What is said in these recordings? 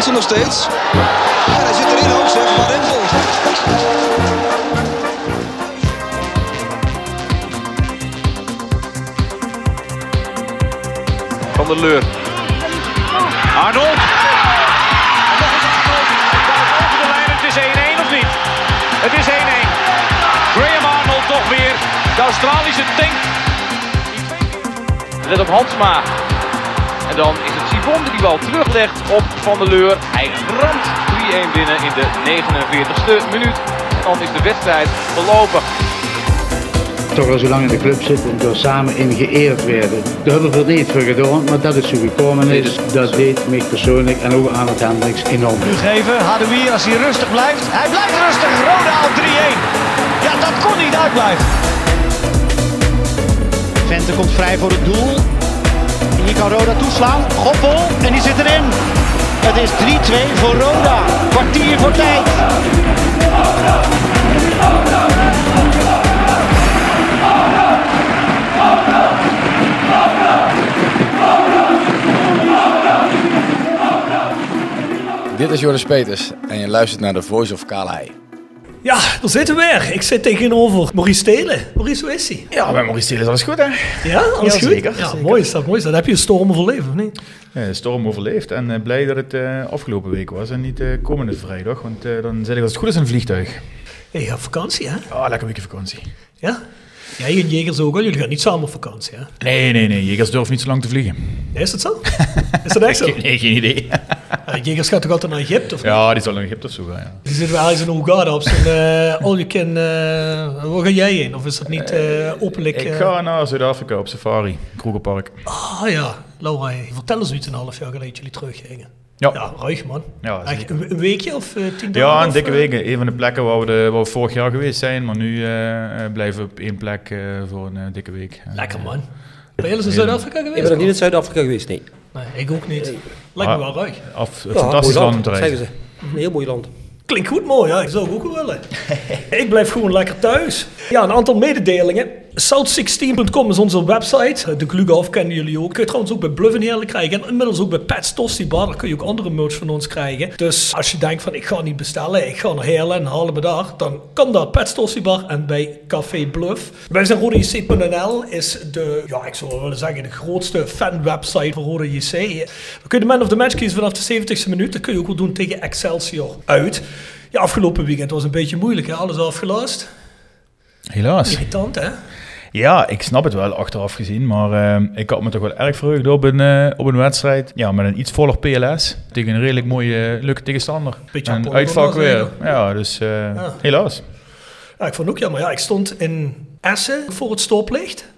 Hansen nog steeds. En hij zit erin ook zeg, Van Rempel. Van der Leur. Arnold. Over de lijn, het is 1-1 of niet? Het is 1-1. Graham Arnold toch weer. De Australische tank. Let op Hansma. En dan is het Sivon die die bal teruglegt op Van der Leur. Hij ramt 3-1 binnen in de 49ste minuut. Dan is de wedstrijd verlopen. toch al zo lang in de club zitten en door samen in geëerd werden. Daar hebben we niet voor gedaan, maar dat is zo gekomen is. Dat deed mij persoonlijk en ook aan het Hendricks enorm. Nu geven, Hadouier als hij rustig blijft. Hij blijft rustig, Roda op 3-1. Ja, dat kon niet uitblijven. Vente komt vrij voor het doel. Hier kan Roda toeslaan. Goppel, en die zit erin. Het is 3-2 voor Roda. Kwartier voor tijd. Dit is Joris Peters en je luistert naar de Voice of Calais. Ja, daar zitten we weer. Ik zit tegenover Maurice Stelen. Maurice, hoe is hij? Ja, bij Maurice Steel is alles goed, hè? Ja, alles Ja, goed? zeker, Ja, zeker. mooi is dat, mooi is dat. Heb je een storm overleefd of niet? Ja, de storm overleefd en eh, blij dat het eh, afgelopen week was en niet eh, komende vrijdag. Want dan zit ik als het goed is in een vliegtuig. Hey, je vakantie, hè? Ah, lekker weekje vakantie. Ja? Jij en Jegers ook al. Jullie gaan niet samen op vakantie, hè? Nee, nee, nee. Jegers durven niet zo lang te vliegen. Is dat zo? Is dat echt zo? Nee, geen idee. Jegers gaat toch altijd naar Egypte, of niet? ja, die zal naar Egypte of zo gaan, ja. Die zitten wel eens in Hurghada op zijn eh all you can... eh, waar ga jij in? Of is dat niet eh, openlijk? Ik ga naar Zuid-Afrika op safari, Kroegenpark. Ah ja, Laura, vertel eens iets een half jaar geleden jullie teruggingen. Ja, Ja, ruig man. Ja, Echt, een, een weekje of tien dagen? ja een of, dikke week. Een van de plekken waar we, de, waar we vorig jaar geweest zijn. Maar nu blijven we op één plek voor een dikke week. Lekker man. Ben jij eens in Zuid-Afrika geweest? Ik ben nog niet in Zuid-Afrika geweest, nee. Nee, ik ook niet. Lijkt me wel ruig. Af, Ja, fantastisch land om te reizen. zeggen ze. Een heel mooi land. Klinkt goed mooi, ja. Ik zou ook wel willen. ik blijf gewoon lekker thuis. Ja, een aantal mededelingen. South16.com is onze website. De Glugaf kennen jullie ook. Kun je trouwens ook bij Bluffen Heerlijk krijgen. En inmiddels ook bij Pets Tosti Bar. Daar kun je ook andere merch van ons krijgen. Dus als je denkt van ik ga niet bestellen. Ik ga naar Heerlen en halen me daar. Dan kan dat Pets Tosti Bar en bij Café Bluff. Wij zijn RodaJC.nl is de, ja ik zou willen zeggen, de grootste fanwebsite voor Rode JC. Dan kun je de man of the match kiezen vanaf de 70ste minuut. Dat kun je ook wel doen tegen Excelsior uit. Ja, afgelopen weekend was een beetje moeilijk, hè? Alles afgelast. Helaas. Irritant, hè? Ja, ik snap het wel achteraf gezien, maar eh, ik had me toch wel erg verheugd op een, eh, op een wedstrijd. Ja, met een iets voller PLS tegen een redelijk mooie, eh, leuke tegenstander. Beetje en uitvak weer. Ja, dus eh, helaas. Ja, ik vond het ook jammer. Ja, ik stond in Essen voor het stoplicht.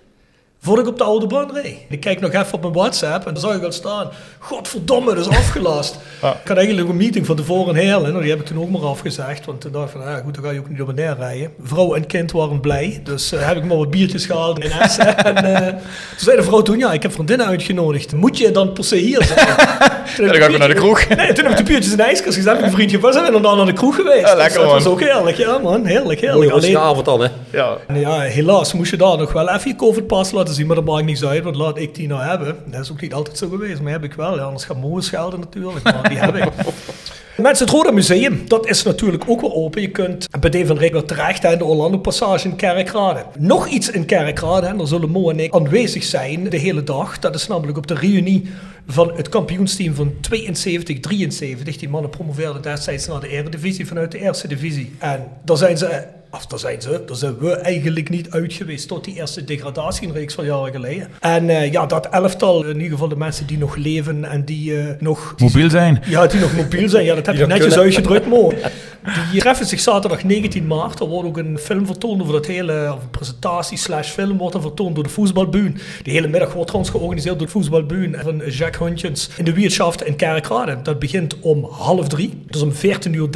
Voordat ik op de oude baan reed. Ik kijk nog even op mijn WhatsApp en dan zag ik al staan. Godverdomme, dat is afgelast. Ah. Ik had eigenlijk een meeting van tevoren in Heerlen. Nou, die heb ik toen ook maar afgezegd. Want toen dacht ik van, ja, goed, dan ga je ook niet op en neer rijden. Vrouw en kind waren blij. Dus eh, heb ik maar wat biertjes gehaald in Essen. en eh, toen zei de vrouw toen, ja, ik heb vriendinnen uitgenodigd. Moet je dan per se hier zijn? Toen heb dan ga ik weer naar de kroeg. Nee, toen heb ik de biertjes in de ijskast gezet met een vriendje. Zijn we dan naar de kroeg geweest. Ja, lekker, dus dat was man. ook heerlijk, ja man. Heerlijk, heerlijk. Mooie rustige avond dan, hè. Ja. Ja, helaas moest je daar nog wel even je COVID-pas laten zien, maar dat maakt niet uit, want laat ik die nou hebben. Dat is ook niet altijd zo geweest, maar heb ik wel. Ja, anders gaat Moe schelden natuurlijk, maar die heb ik. Mensen, het Roda Museum, dat is natuurlijk ook wel open. Je kunt bij Dave van Rijk weer terecht de Orlando Passage in Kerkrade. Nog iets in Kerkrade, en daar zullen Mo en ik aanwezig zijn de hele dag. Dat is namelijk op de reunie van het kampioensteam van 72-73. Die mannen promoveerden destijds naar de Eredivisie vanuit de Eerste Divisie. En daar zijn ze, of daar zijn ze, daar zijn we eigenlijk niet uit geweest tot die eerste degradatiereeks van jaren geleden. En eh, ja, dat elftal, in ieder geval de mensen die nog leven en die eh, nog... Mobiel zijn. Ja, die nog mobiel zijn. Ja, dat heb je netjes kunnen. uitgedrukt, Mo. Die treffen zich zaterdag 19 maart. Er wordt ook een film vertoond over dat hele, of een presentatie slash film wordt er vertoond door de voetbalbuun. Die hele middag wordt trouwens georganiseerd door de voetbalbuun van Jacques Huntjens in de Wiertschaft in Kerkrade. Dat begint om half drie. Dus om 14.30 uur.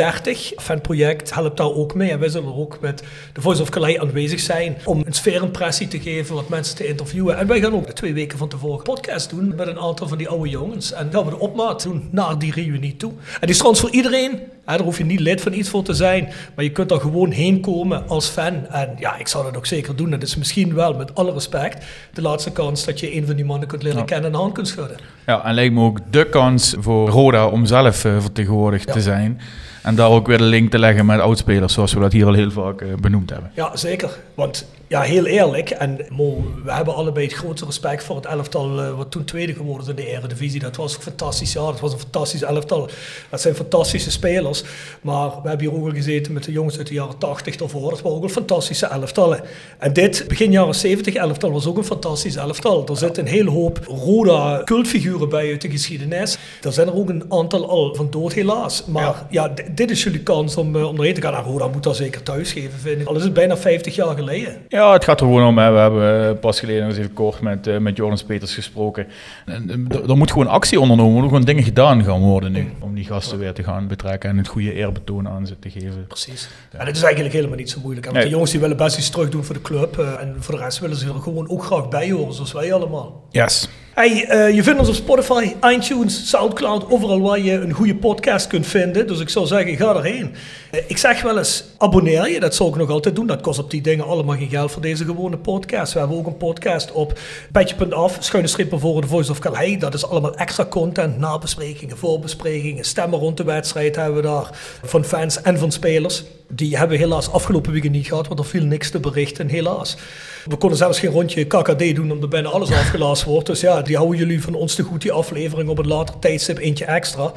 Fanproject helpt daar ook mee. En wij zullen er ook met de Voice of Calais aanwezig zijn om een sfeerimpressie te geven, wat mensen te interviewen. En wij gaan ook twee weken van tevoren podcast doen met een aantal van die oude jongens. En gaan we de opmaat doen naar die reunie toe. En die is trouwens voor iedereen. Hè, daar hoef je niet lid van iets voor te zijn. Maar je kunt er gewoon heen komen als fan. En ja, ik zou dat ook zeker doen. Het is misschien wel, met alle respect, de laatste kans dat je een van die mannen kunt leren Ja. kennen en hand kunt schudden. Ja, en lijkt me ook de kans voor Roda om zelf eh, vertegenwoordigd Ja. te zijn. En daar ook weer de link te leggen met oudspelers, zoals we dat hier al heel vaak eh, benoemd hebben. Ja, zeker. Want ja, heel eerlijk, en Mo, we hebben allebei het grootste respect voor het elftal eh, wat toen tweede geworden is in de Eredivisie. Dat was een fantastisch jaar, dat was een fantastisch elftal. Dat zijn fantastische spelers. Maar we hebben hier ook al gezeten met de jongens uit de jaren 80 daarvoor. Dat waren ook al fantastische elftallen. En dit, begin jaren 70 elftal, was ook een fantastisch elftal. Er zitten een hele hoop Roda cultfiguren bij uit de geschiedenis. Er zijn er ook een aantal al van dood helaas. Maar ja, dit is jullie kans om, eh, om erheen te gaan. En Roda moet dat zeker thuis geven, vind ik. Al is het bijna 50 jaar geleden. Ja, het gaat er gewoon om. Hè. We hebben eh, pas geleden eens even kort met, eh, met Joris Peters gesproken. En, er- moet gewoon actie ondernomen worden, gewoon dingen gedaan gaan worden nu. Om die gasten weer te gaan betrekken en het goede eerbetoon aan ze te geven. Precies. En het is eigenlijk helemaal niet zo moeilijk. hè, Want Nee. de jongens die willen best iets terug doen voor de club. eh, en voor de rest willen ze er gewoon ook graag bij horen, zoals wij allemaal. Yes. Hey, eh, je vindt ons op Spotify, iTunes, Soundcloud, overal waar je een goede podcast kunt vinden. Dus ik zou zeggen, ga erheen. Eh, ik zeg wel eens, abonneer je. Dat zou ik nog altijd doen. Dat kost op die dingen allemaal geen geld voor deze gewone podcast. We hebben ook een podcast op petje.af, schuine streep voor de Voice of Calais. Dat is allemaal extra content, nabesprekingen, voorbesprekingen, stemmen rond de wedstrijd hebben we daar. Van fans en van spelers. Die hebben we helaas afgelopen weekend niet gehad, want er viel niks te berichten, helaas. We konden zelfs geen rondje KKD doen, omdat bijna alles afgelast wordt. Dus ja, die houden jullie van ons te goed, die aflevering, op een later tijdstip eentje extra.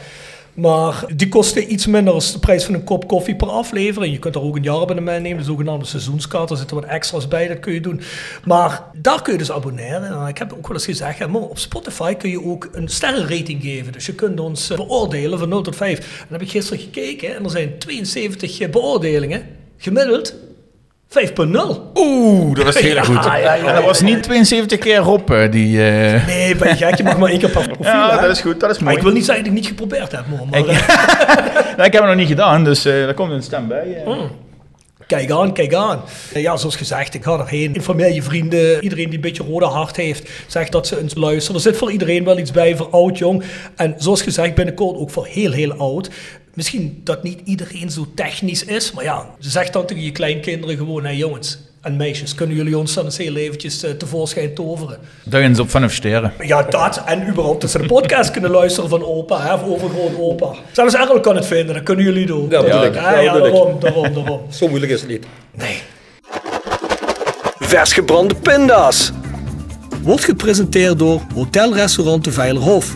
Maar die kosten iets minder als de prijs van een kop koffie per aflevering. Je kunt er ook een jaarabonnement nemen, de zogenaamde seizoenskaart. Er zitten wat extra's bij, dat kun je doen. Maar daar kun je dus abonneren. En ik heb ook wel eens gezegd, op Spotify kun je ook een sterrenrating geven. Dus je kunt ons eh, beoordelen van 0 tot 5. En dan heb ik gisteren gekeken en er zijn 72 beoordelingen. Gemiddeld 5.0. Oeh, dat was heel Ja, goed. ja, ja, En dat was niet 72 keer Rob die... eh, Nee, ben je gek, je mag maar één keer per profiel. Ja, hè? dat is goed, dat is Maar mooi. ik wil niet zeggen dat ik niet geprobeerd heb, man. Maar, Ik- eh, Nou, ik heb het nog niet gedaan, dus eh daar komt een stem bij. eh. Kijk aan, kijk aan. Ja, zoals gezegd, ik ga erheen. Informeer je vrienden, iedereen die een beetje rode hart heeft, zeg dat ze eens luisteren. Er zit voor iedereen wel iets bij, voor oud, jong. En zoals gezegd, binnenkort ook voor heel, heel oud. Misschien dat niet iedereen zo technisch is, maar ja, zeg dan tegen je kleinkinderen gewoon, hé jongens en meisjes, kunnen jullie ons dan eens heel eventjes eh, tevoorschijn toveren? Duigen ze op vanaf sterren. Ja, dat. En überhaupt dat ze de podcast kunnen luisteren van opa, hè, of overgroot opa. Zelfs Errol kan het vinden, dat kunnen jullie doen. Ja, bedoel ik. Ja, Ja, daarom, daarom, daarom. Zo moeilijk is het niet. Nee. Vers gebrande pinda's. Wordt gepresenteerd door Hotelrestaurant de Veilerhof.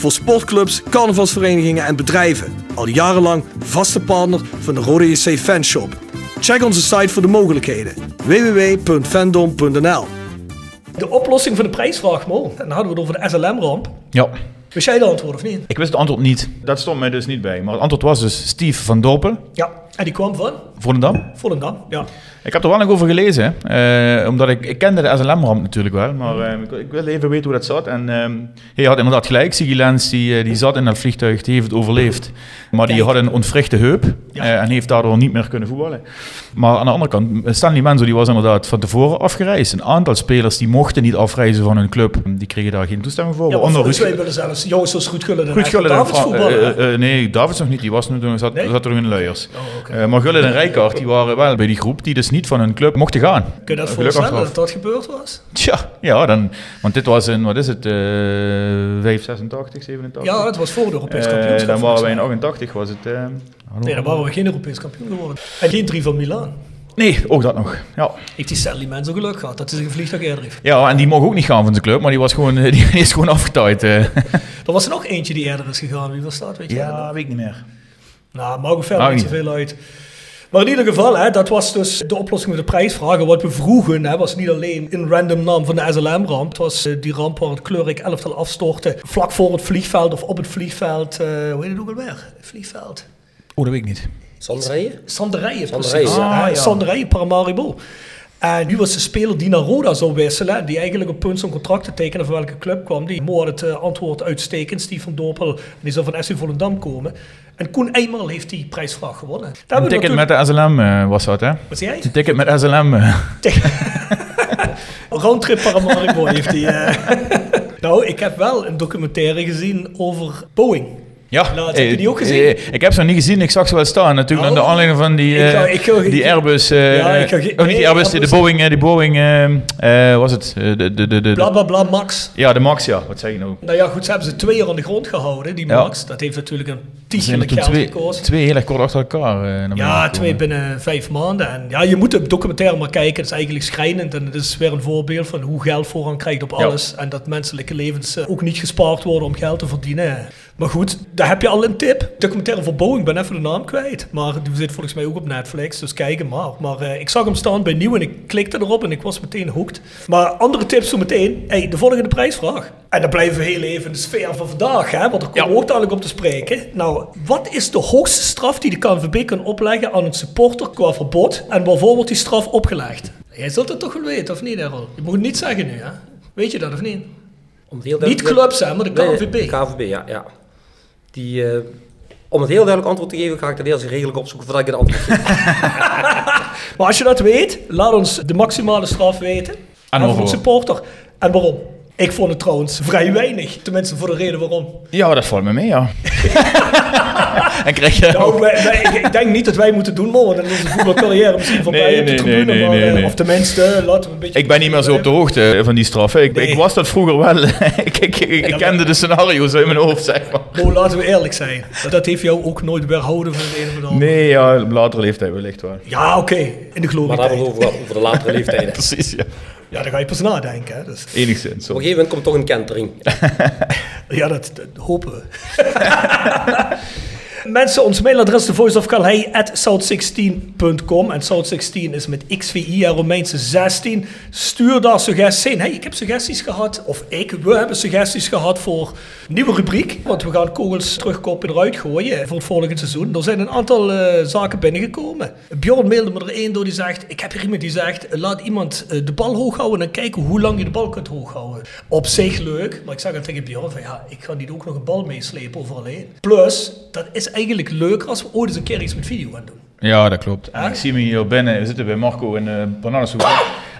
Voor sportclubs, carnavalsverenigingen en bedrijven. Al jarenlang vaste partner van de Rode JC Fanshop. Check onze site voor de mogelijkheden. www.fandom.nl De oplossing van de prijsvraag, Mo. Dan hadden we het over de SLM-ramp. Ja. Wist jij de antwoord of niet? Ik wist het antwoord niet. Dat stond mij dus niet bij. Maar het antwoord was dus Steve van Dorpen, Ja. En die kwam van Volendam. Volendam. Ja. Ik heb er wel nog over gelezen, hè. Eh, omdat ik, ik kende de SLM-ramp natuurlijk wel, maar eh, ik, ik wilde even weten hoe dat zat. En ehm hij had inderdaad gelijk, Sigi Lens, die, eh, die zat in dat vliegtuig, die heeft het overleefd. Maar die Kijk. had een ontwrichte heup Ja. en heeft daardoor niet meer kunnen voetballen. Maar aan de andere kant, Stanley Menzo die was inderdaad van tevoren afgereisd. Een aantal spelers die mochten niet afreizen van hun club, die kregen daar geen toestemming voor. Ja, Ruud- mij willen zelfs jongens zoals Goed Gullit en Davids voetballen. nee, Davids nog niet. Die was nu, zat, Nee? zat er nog in luiers. Oh. Eh, maar Gullit en Rijkaard die waren wel bij die groep die dus niet van hun club mochten gaan. Kun je dat voorstellen dat dat gebeurd was? Tja, ja, dan, want dit was in, wat is het, eh 5, 86, 87? Ja, het was voor de Europees Eh, kampioenschap. dan waren wij in mij. 88, was het... eh, Nee, dan waren we geen Europees kampioen geworden. En geen drie van Milaan. Nee, ook dat nog. Ja. Heeft die Stanley Man zo geluk gehad dat hij zich een vliegtuig eerder heeft. ja, en die mocht ook niet gaan van zijn club, maar die, was gewoon, die is gewoon afgetaaid. eh. Er was er nog eentje die eerder is gegaan. Wie was dat? Weet je dat ja, weet ik niet meer. Nou, maakt ook verder Maakt niet zoveel uit. Maar in ieder geval, hè, dat was dus de oplossing met de prijsvragen. Wat we vroegen, hè, was niet alleen een random naam van de SLM-ramp. Het was eh, die ramp waar het kleurrijk elftal afstortte. Vlak voor het vliegveld of op het vliegveld. eh, hoe heet het ook alweer? Vliegveld. Oh, dat weet ik niet. Sanderijen? Sanderijen, Sanderijen, precies. ja. Ah, Ah, ja. Sanderijen, Paramaribo. En nu was de speler die naar Roda zou wisselen, die eigenlijk op punt zo'n contract te tekenen voor welke club kwam. Die Mo had het eh, antwoord uitstekend, Steve van Dorpel, die zou van SC Volendam komen. En Koen Eenmaal heeft die prijsvraag gewonnen. Daar Een ticket natuurlijk- met de SLM eh, was dat, hè? Wat zei jij? Een ticket met SLM. eh. Roundtrip Paramaribo heeft hij. eh. nou, ik heb wel een documentaire gezien over Boeing. Ja, Nou, heb je eh, die ook gezien? eh, ik heb ze nog niet gezien, ik zag ze wel staan. Natuurlijk, Nou, aan de aanleiding van die, ik ga- eh, ik ga- die Airbus. eh Ja, ik ga oh, niet die Airbus, die- de. Boeing. Die Boeing was het? De, de, de, de, Bla bla bla Max. ja, de Max, ja. Wat zeg je nou? Nou ja, goed, ze hebben ze twee jaar aan de grond gehouden, die Ja. Max. Dat heeft natuurlijk een toen geld twee, gekost. twee heel erg kort achter elkaar. Ja, twee binnen vijf maanden. En ja, je moet de documentaire maar kijken. Het is eigenlijk schrijnend. En het is weer een voorbeeld van hoe geld voorrang krijgt op Ja. alles. En dat menselijke levens ook niet gespaard worden om geld te verdienen. Maar goed, daar heb je al een tip. Documentaire voor Boeing, ik ben even de naam kwijt. Maar die zit volgens mij ook op Netflix, dus kijk hem maar. Maar eh, ik zag hem staan bij Nieuw en ik klikte erop en ik was meteen hooked. Maar andere tips zo meteen. Hey, de volgende prijsvraag. En dan blijven we heel even in de sfeer van vandaag, hè, want komen we ook dadelijk op te spreken. Nou, wat is de hoogste straf die de KNVB kan opleggen aan een supporter qua verbod? En waarvoor wordt die straf opgelegd? Jij zult het toch wel weten, of niet, Errol? Je moet het niet zeggen nu, hè? Weet je dat of niet? Niet clubs, hè, maar de Nee, KNVB. de KNVB, ja. ja. Die, eh, om het heel duidelijk antwoord te geven, ga ik dat eerst redelijk opzoeken voordat ik een antwoord geef. Maar als je dat weet, laat ons de maximale straf weten. En voor waarvoor? een supporter. En waarom? Ik vond het trouwens vrij weinig. Tenminste, voor de reden waarom. Ja, dat valt me mee, ja. en krijg je Nou, ook... wij- wij- ik, denk niet dat wij moeten doen, maar in onze voetbalcarrière misschien van Nee, op de nee, tribune. nee, nee, maar, nee, eh, nee. Of tenminste, laten we een beetje... Ik ben niet meer zo op de hoogte van die straffen. Ik, Nee. ik was dat vroeger wel. ik, ik, ik, ik kende de scenario's in mijn hoofd, zeg maar. Oh, laten we eerlijk zijn. Dat heeft jou ook nooit weerhouden van het een of het ander. Nee, ja, op latere leeftijd wellicht wel. Ja, oké. In de Maar glorie daar hebben we het over, over de latere leeftijden. Precies, ja. Ja, dan ga je pas nadenken. Hè. Dus, Enigszins. Op een Zo. gegeven moment komt toch een kentering. ja, dat, dat hopen we. Mensen, ons mailadres is voiceofcalhei.south16.com en South16 is met XVI en Romeinse 16. Stuur daar suggesties in. Hey, ik heb suggesties gehad, of ik, we hebben suggesties gehad voor nieuwe rubriek. Want we gaan kogels terugkopen en eruit gooien voor het volgende seizoen. Er zijn een aantal eh, zaken binnengekomen. Bjorn mailde me er één door die zegt, ik heb hier iemand die zegt, laat iemand eh, de bal hoog houden en kijken hoe lang je de bal kunt hoog houden. Op zich leuk, maar ik zeg dan tegen Bjorn van ja, ik ga niet ook nog een bal meeslepen overal. Plus, dat is leuker als we ooit eens een keer iets met video gaan doen. Ja, dat klopt. En Ah. ik zie me hier binnen, we zitten bij Marco in de bananensoep.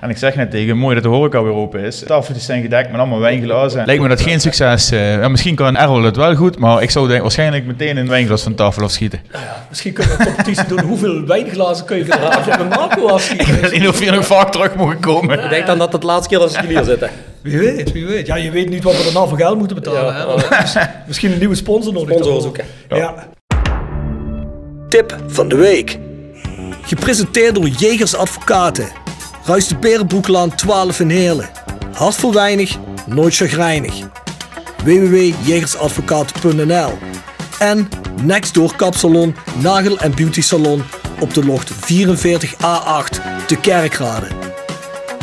En ik zeg net tegen hem, mooi dat de horeca weer open is. De tafeltjes zijn gedekt met allemaal wijnglazen. Lijkt me dat geen succes. eh, ja, misschien kan Errol het wel goed, maar ik zou denk, waarschijnlijk meteen een wijnglas van tafel afschieten. Nou ja, misschien kunnen we een competitie doen. Hoeveel wijnglazen kun je vanavond met Marco afschieten? Ik weet niet of je nog vaak terug mogen komen. Ik denk dan dat het de laatste keer dat ze hier zitten. Wie weet, wie weet. Ja, je weet niet wat we er nou voor geld moeten betalen. Ja, hè? Misschien een nieuwe sponsor nodig. Sponsor zoeken. Ja. Tip van de week. Gepresenteerd door Jegers Advocaten. Ruist de Berenbroeklaan 12 in Heerlen. Hart voor weinig, nooit chagrijnig. www.jegersadvocaten.nl En Nextdoor Kapsalon, Nagel en Beauty Salon op de locht 44A8 te Kerkrade.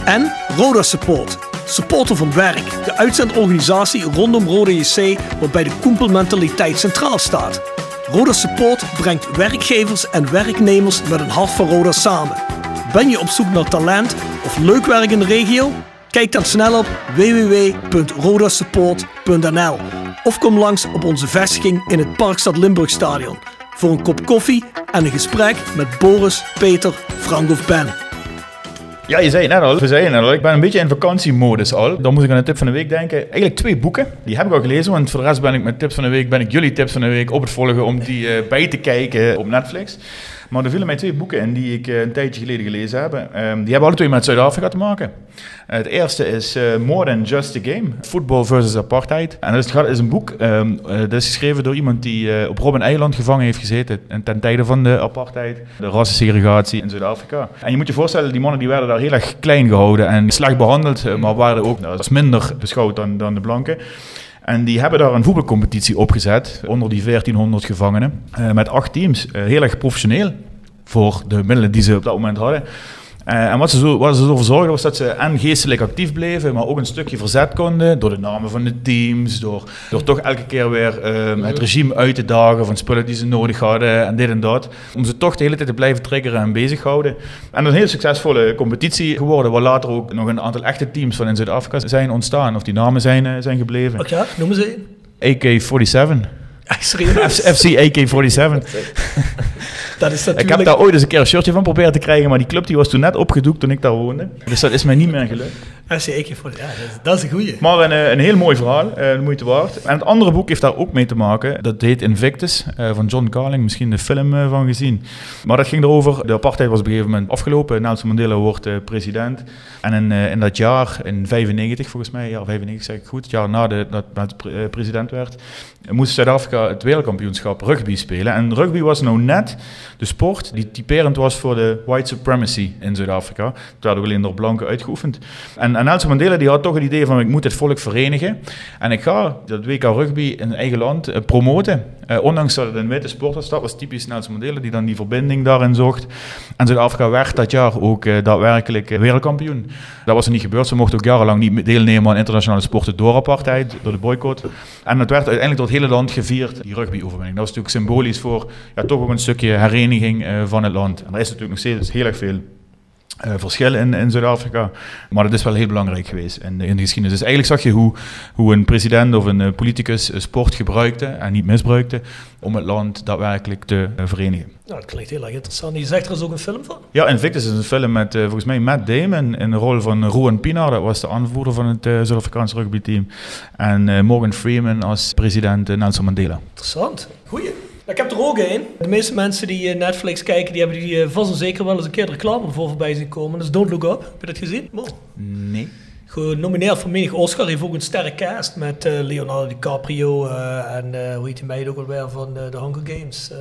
En Roda Support. Supporter van werk. De uitzendorganisatie rondom Roda JC waarbij de koempelmentaliteit centraal staat. Roda Support brengt werkgevers en werknemers met een hart voor Roda samen. Ben je op zoek naar talent of leuk werk in de regio? Kijk dan snel op www.rodasupport.nl of kom langs op onze vestiging in het Parkstad Limburg Stadion voor een kop koffie en een gesprek met Boris, Peter, Frank of Ben. Ja, je zei het net al. We zeiden al. Ik ben een beetje in vakantiemodus al. Dan moet ik aan de tip van de week denken. Eigenlijk twee boeken. Die heb ik al gelezen. Want voor de rest ben ik met tips van de week, ben ik jullie tips van de week op het volgen om die eh, bij te kijken op Netflix. Maar er vielen mij twee boeken in die ik eh, een tijdje geleden gelezen heb. Ehm, die hebben alle twee met Zuid-Afrika te maken. het eerste is eh, More Than Just a Game. Football versus Apartheid. En dat is, een boek, um, dat is geschreven door iemand die op Robben Eiland gevangen heeft gezeten. ten tijde van de apartheid, de rassensegregatie in Zuid-Afrika. En je moet je voorstellen, die mannen die werden daar heel erg klein gehouden en slecht behandeld. Maar waren ook nou, als minder beschouwd dan, dan de blanken. En die hebben daar een voetbalcompetitie opgezet onder die 1400 gevangenen. Uh, met acht teams. Uh, heel erg professioneel voor de middelen die ze op dat moment hadden. Uh, en wat ze, zo, wat ze ervoor zorgden was dat ze en geestelijk actief bleven, maar ook een stukje verzet konden door de namen van de teams, door, door toch elke keer weer uh, het regime uit te dagen van spullen die ze nodig hadden en dit en dat. Om ze toch de hele tijd te blijven triggeren en bezighouden. En dat is een heel succesvolle competitie geworden, waar later ook nog een aantal echte teams van in Zuid-Afrika zijn ontstaan, of die namen zijn, uh, zijn gebleven. Oké, noemen ze AK-47. FC AK-47. Dat is natuurlijk... Ik heb daar ooit eens een keer een shirtje van proberen te krijgen, maar die club die was toen net opgedoekt toen ik daar woonde. Dus dat is mij niet meer gelukt. FC AK-47, ja, dat is een goeie. Maar een, eh, een heel mooi verhaal, eh, de moeite waard. En het andere boek heeft daar ook mee te maken. Dat heet Invictus, uh, van John Carling, misschien de film van gezien. Maar dat ging erover, de apartheid was op een gegeven moment afgelopen. Nelson Mandela wordt president. En in, in dat jaar, in 95 volgens mij, ja 95 zeg ik goed, het jaar nadat dat president werd, moest Zuid-Afrika het wereldkampioenschap rugby spelen. En rugby was nou net de sport die typerend was voor de white supremacy in Zuid-Afrika. Het werd ook alleen door blanken uitgeoefend. En, en Nelson Mandela die had toch het idee van ik moet het volk verenigen. En ik ga dat WK rugby in eigen land uh, promoten. Uh, ondanks dat het een witte sport was, dat was typisch Nelson Mandela die dan die verbinding daarin zocht. En Zuid-Afrika werd dat jaar ook uh, daadwerkelijk wereldkampioen. Dat was er niet gebeurd. Ze mochten ook jarenlang niet deelnemen aan internationale sporten door apartheid, door de boycott. En het werd uiteindelijk door het hele land gevierd, die rugby-overwinning. Dat was natuurlijk symbolisch voor ja, toch ook een stukje hereniging van het land. En er is natuurlijk nog steeds heel erg veel uh, verschil in, in Zuid-Afrika. Maar dat is wel heel belangrijk geweest in, in de geschiedenis. Dus eigenlijk zag je hoe, hoe een president of een uh, politicus sport gebruikte en niet misbruikte om het land daadwerkelijk te uh, verenigen. Nou, dat klinkt heel erg interessant. Je zegt er is ook een film van? Ja, Invictus is een film met volgens mij Matt Damon in de rol van Ruan Pienaar. Dat was de aanvoerder van het Zuid-Afrikaanse rugbyteam. En Morgan Freeman als president Nelson Mandela. Interessant. Goeie. Ik heb er ook een. De meeste mensen die eh, Netflix kijken, die hebben die eh, vast en zeker wel eens een keer reclame voor voorbij zien komen. Dus Don't Look Up. Heb je dat gezien? Nee. Genomineerd voor menig Oscar. Heeft ook een sterke cast met uh, Leonardo DiCaprio en uh, hoe heet die meid ook alweer van de Hunger Games.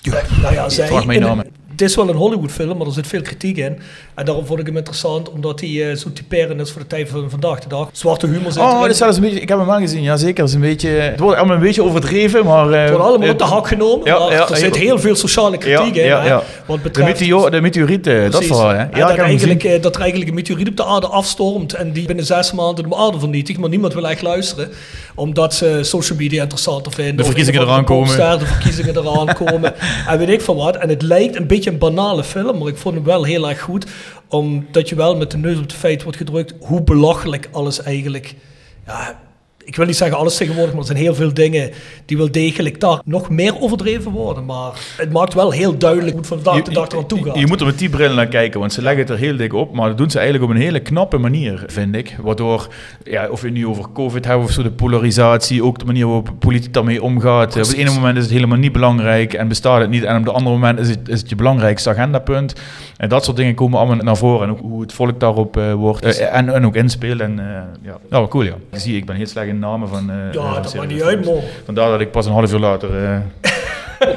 Ja, nou ja, zij, vraag mijn naam het is wel een Hollywood-film, maar er zit veel kritiek in. En daarom vond ik hem interessant, omdat hij uh, zo typerend is voor de tijd van vandaag de dag. Zwarte humor zit Oh, dat is zelfs een beetje, ik heb hem al gezien, ja zeker. is een beetje, het wordt allemaal een beetje overdreven, maar... Uh, het wordt allemaal uh, op de hak genomen, ja, maar ja, er zit heel veel sociale kritiek in. Wat betreft, de, meteor, de meteorieten, dat verhaal. Hè? Ja, dat, eigenlijk, dat er eigenlijk een meteoriet op de aarde afstormt en die binnen zes maanden de aarde vernietigt, maar niemand wil echt luisteren, omdat ze social media interessanter vinden. De verkiezingen eraan komen. De verkiezingen eraan komen. En weet ik van wat. En het lijkt een beetje een banale film maar ik vond hem wel heel erg goed. Omdat je wel met de neus op de feit wordt gedrukt hoe belachelijk alles eigenlijk ja, ik wil niet zeggen alles tegenwoordig, maar er zijn heel veel dingen die wel degelijk daar nog meer overdreven worden. Maar het maakt wel heel duidelijk hoe het vandaag de dag eraan toe gaat. Je, moet er met die bril naar kijken, want ze leggen het er heel dik op. Maar dat doen ze eigenlijk op een hele knappe manier, vind ik. Waardoor, ja, of we nu over COVID hebben of zo, de polarisatie, ook de manier waarop politiek daarmee omgaat. Op het ene moment is het helemaal niet belangrijk en bestaat het niet. En op het andere moment is het, is het je belangrijkste agendapunt. En dat soort dingen komen allemaal naar voren. En ook hoe het volk daarop uh, wordt. Uh, en, en ook inspelen. En, uh, ja. Nou, cool ja. Ik zie, ik ben heel slecht in namen van... Uh, ja, dat maakt niet uit, man. Vandaar dat ik pas een half uur later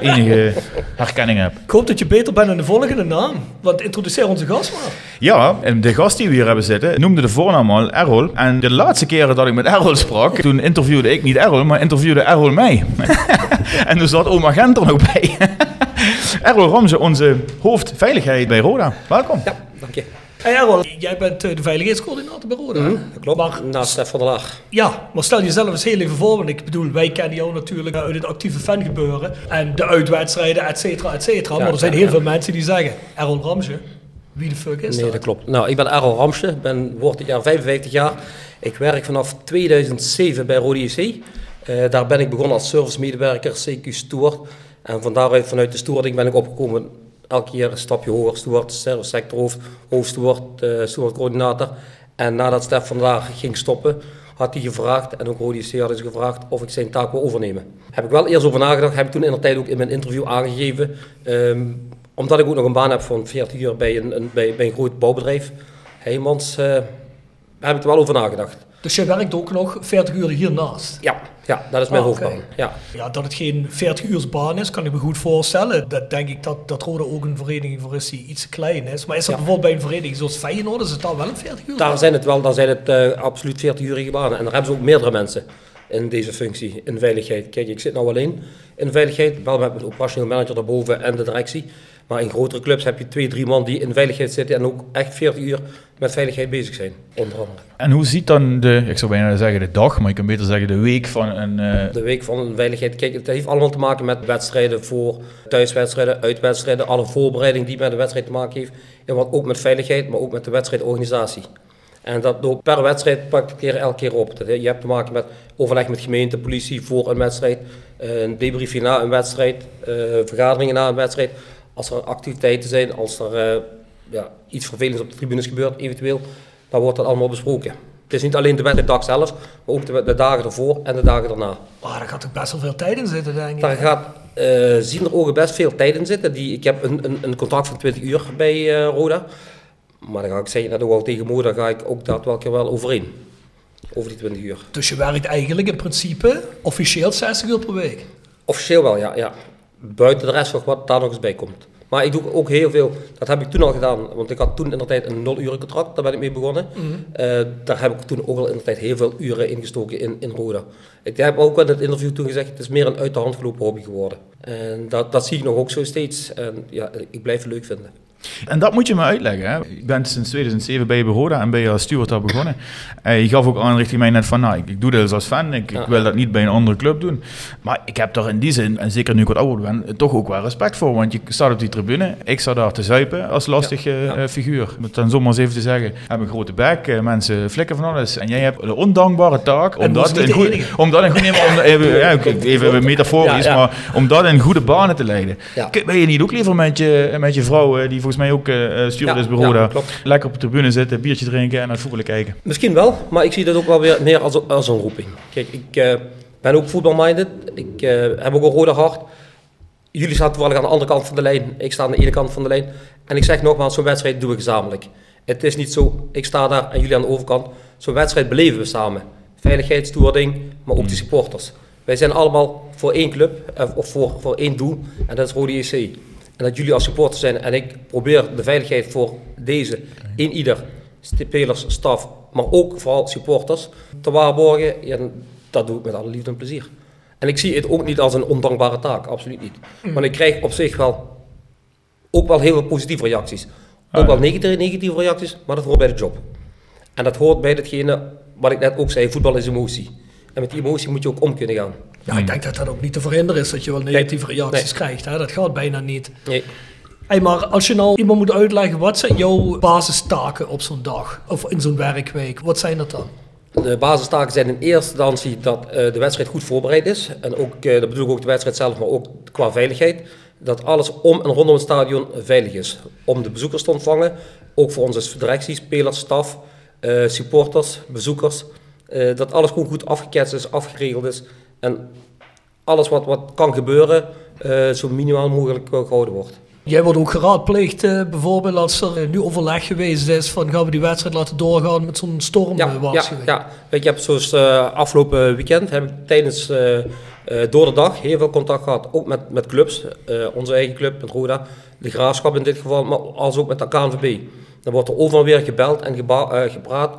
enige herkenning heb. Ik hoop dat je beter bent in de volgende naam. Want introduceer onze gast maar. Ja, en de gast die we hier hebben zitten noemde de voornaam al Errol. En de laatste keren dat ik met Errol sprak, toen interviewde ik niet Errol, maar interviewde Errol mij. en toen zat oma Gent er nog bij. Errol Ramse, onze hoofdveiligheid bij Roda. Welkom. Ja, dank je. Hey Errol, jij bent uh, de veiligheidscoördinator bij Roda. Mm, dat klopt, maar, naast Stef van der Laag. Ja, maar stel jezelf eens heel even voor, want ik bedoel, wij kennen jou natuurlijk uit het actieve fangebeuren en de uitwedstrijden, et cetera, et cetera. maar er zijn heel veel mensen die zeggen, Errol Ramsje, wie de fuck is nee, dat? Nee, dat klopt. Nou, ik ben Errol Ramsje, ben, word dit jaar 55 jaar. Ik werk vanaf 2007 bij Roda IC. Uh, daar ben ik begonnen als servicemedewerker, CQ Steward. En van daaruit, vanuit de stewarding, ben ik opgekomen elke keer een stapje hoger. Steward, sectorhoofd, hoofdsteward, uh, stewardcoördinator. En nadat Stef vandaag ging stoppen, had hij gevraagd, en ook Rodi had ze gevraagd, of ik zijn taak wil overnemen. Heb ik wel eerst over nagedacht, heb ik toen in de tijd ook in mijn interview aangegeven. Um, omdat ik ook nog een baan heb van 40 uur bij een, een, bij, bij een groot bouwbedrijf, Heijmans, uh, heb ik er wel over nagedacht. Dus je werkt ook nog 40 uur hiernaast? Ja, ja dat is mijn Ah, hoofdbaan. Ja. Ja, dat het geen 40 uur baan is, kan ik me goed voorstellen. Dat denk ik dat, dat Rode ook een vereniging voor is die iets klein is. Maar is dat Ja. bijvoorbeeld bij een vereniging zoals Feyenoord, is het dan wel een 40 uur? Daar zijn het wel, daar zijn het eh, absoluut 40-urige banen. En daar hebben ze ook meerdere mensen in deze functie, in veiligheid. Kijk, ik zit nou alleen in veiligheid, wel met mijn operationeel manager daarboven en de directie. Maar in grotere clubs heb je twee, drie man die in veiligheid zitten en ook echt 40 uur met veiligheid bezig zijn, onder andere. En hoe ziet dan de, ik zou bijna zeggen de dag, maar je kan beter zeggen de week van een... eh, De week van een veiligheid, kijk, het heeft allemaal te maken met wedstrijden voor thuiswedstrijden, uitwedstrijden, alle voorbereiding die met de wedstrijd te maken heeft. En wat ook met veiligheid, maar ook met de wedstrijdorganisatie. En dat loopt per wedstrijd praktisch elke keer op. Je hebt te maken met overleg met gemeente, politie voor een wedstrijd, een debriefing na een wedstrijd, eh, vergaderingen na een wedstrijd. Als er activiteiten zijn, als er eh, ja, iets vervelends op de tribunes gebeurt, eventueel, dan wordt dat allemaal besproken. Het is niet alleen de wedstrijddag zelf, maar ook de, de dagen ervoor en de dagen daarna. Ah, daar gaat toch best wel veel tijd in zitten, denk ik. Daar gaat, eh zien er ogen best veel tijd in zitten. Die, ik heb een, een, een contract van 20 uur bij eh, Roda. Maar dan ga ik zeggen, net ook al tegen Mo, daar ga ik ook daadwerkelijk wel overheen. Over die 20 uur. Dus je werkt eigenlijk in principe officieel 60 uur per week. Officieel wel, ja. ja. Buiten de rest nog wat daar nog eens bij komt. Maar ik doe ook heel veel, dat heb ik toen al gedaan, want ik had toen in de tijd een 0 uren contract, daar ben ik mee begonnen. Eh, daar heb ik toen ook al in de tijd heel veel uren ingestoken in, in Roda. Ik heb ook in het interview toen gezegd, het is meer een uit de hand gelopen hobby geworden. En dat, dat zie ik nog ook zo steeds. En ja, ik blijf het leuk vinden. En dat moet je me uitleggen. Hè? Ik ben sinds 2007 bij Beroda en ben je als steward daar begonnen. En je gaf ook aan richting mij net van, nou, ik, ik doe dit dus als fan. Ik, wil dat niet bij een andere club doen. Maar ik heb daar in die zin, en zeker nu ik wat ouder ben, toch ook wel respect voor. Want je staat op die tribune, ik sta daar te zuipen als lastig eh, Ja. eh, figuur. Om het dan zomaar eens even te zeggen, ik heb een grote bek, eh, mensen flikken van alles. En jij hebt de ondankbare taak om dat, in goed, om dat in goed, nee, maar om, even, ja, even metaforisch, maar om dat in goede banen te leiden. Ben je niet ook liever met je, met je vrouw, eh, die volgens mij ook eh stuurder is Ja, ja, Roda, klopt. lekker op de tribune zitten, biertje drinken en naar het voetballen kijken? Misschien wel, maar ik zie dat ook wel weer meer als, als een roeping. Kijk, ik eh, ben ook voetbalminded. Ik eh, heb ook een rode hart. Jullie staan toevallig aan de andere kant van de lijn. Ik sta aan de ene kant van de lijn. En ik zeg nogmaals, zo'n wedstrijd doen we gezamenlijk. Het is niet zo, ik sta daar en jullie aan de overkant. Zo'n wedstrijd beleven we samen. Veiligheid, stoerding, maar ook de supporters. Wij zijn allemaal voor één club, eh, of voor, voor één doel. En dat is Rode EC. En dat jullie als supporter zijn. En ik probeer de veiligheid voor deze, in ieder, spelers, staf, maar ook vooral supporters, te waarborgen. Ja, dat doe ik met alle liefde en plezier. En ik zie het ook niet als een ondankbare taak, absoluut niet. Maar ik krijg op zich wel ook wel heel veel positieve reacties. Ook wel negatieve, negatieve reacties, maar dat hoort bij de job. En dat hoort bij datgene wat ik net ook zei, voetbal is emotie. En met die emotie moet je ook om kunnen gaan. Ja, ik denk dat dat ook niet te verhinderen is dat je wel negatieve reacties Nee. krijgt. Hè? Dat gaat bijna niet. Nee. Hey, maar als je nou iemand moet uitleggen, wat zijn jouw basistaken op zo'n dag? Of in zo'n werkweek? Wat zijn dat dan? De basistaken zijn in eerste instantie dat eh, de wedstrijd goed voorbereid is. En ook, eh, dat bedoel ik ook de wedstrijd zelf, maar ook qua veiligheid. Dat alles om en rondom het stadion veilig is. Om de bezoekers te ontvangen. Ook voor als directie, spelers, staf, eh, supporters, bezoekers. dat alles gewoon goed afgeketst is, afgeregeld is. En alles wat, wat kan gebeuren, eh, zo minimaal mogelijk eh, gehouden wordt. Jij wordt ook geraadpleegd, eh, bijvoorbeeld als er nu overleg geweest is van gaan we die wedstrijd laten doorgaan met zo'n Ja, ja, ja. Weet je, ik heb zoals afgelopen weekend heb ik tijdens door de dag heel veel contact gehad, ook met, met clubs, onze eigen club, met Roda, de Graafschap in dit geval, maar als ook met de KNVB. Dan wordt er overal weer gebeld en gepraat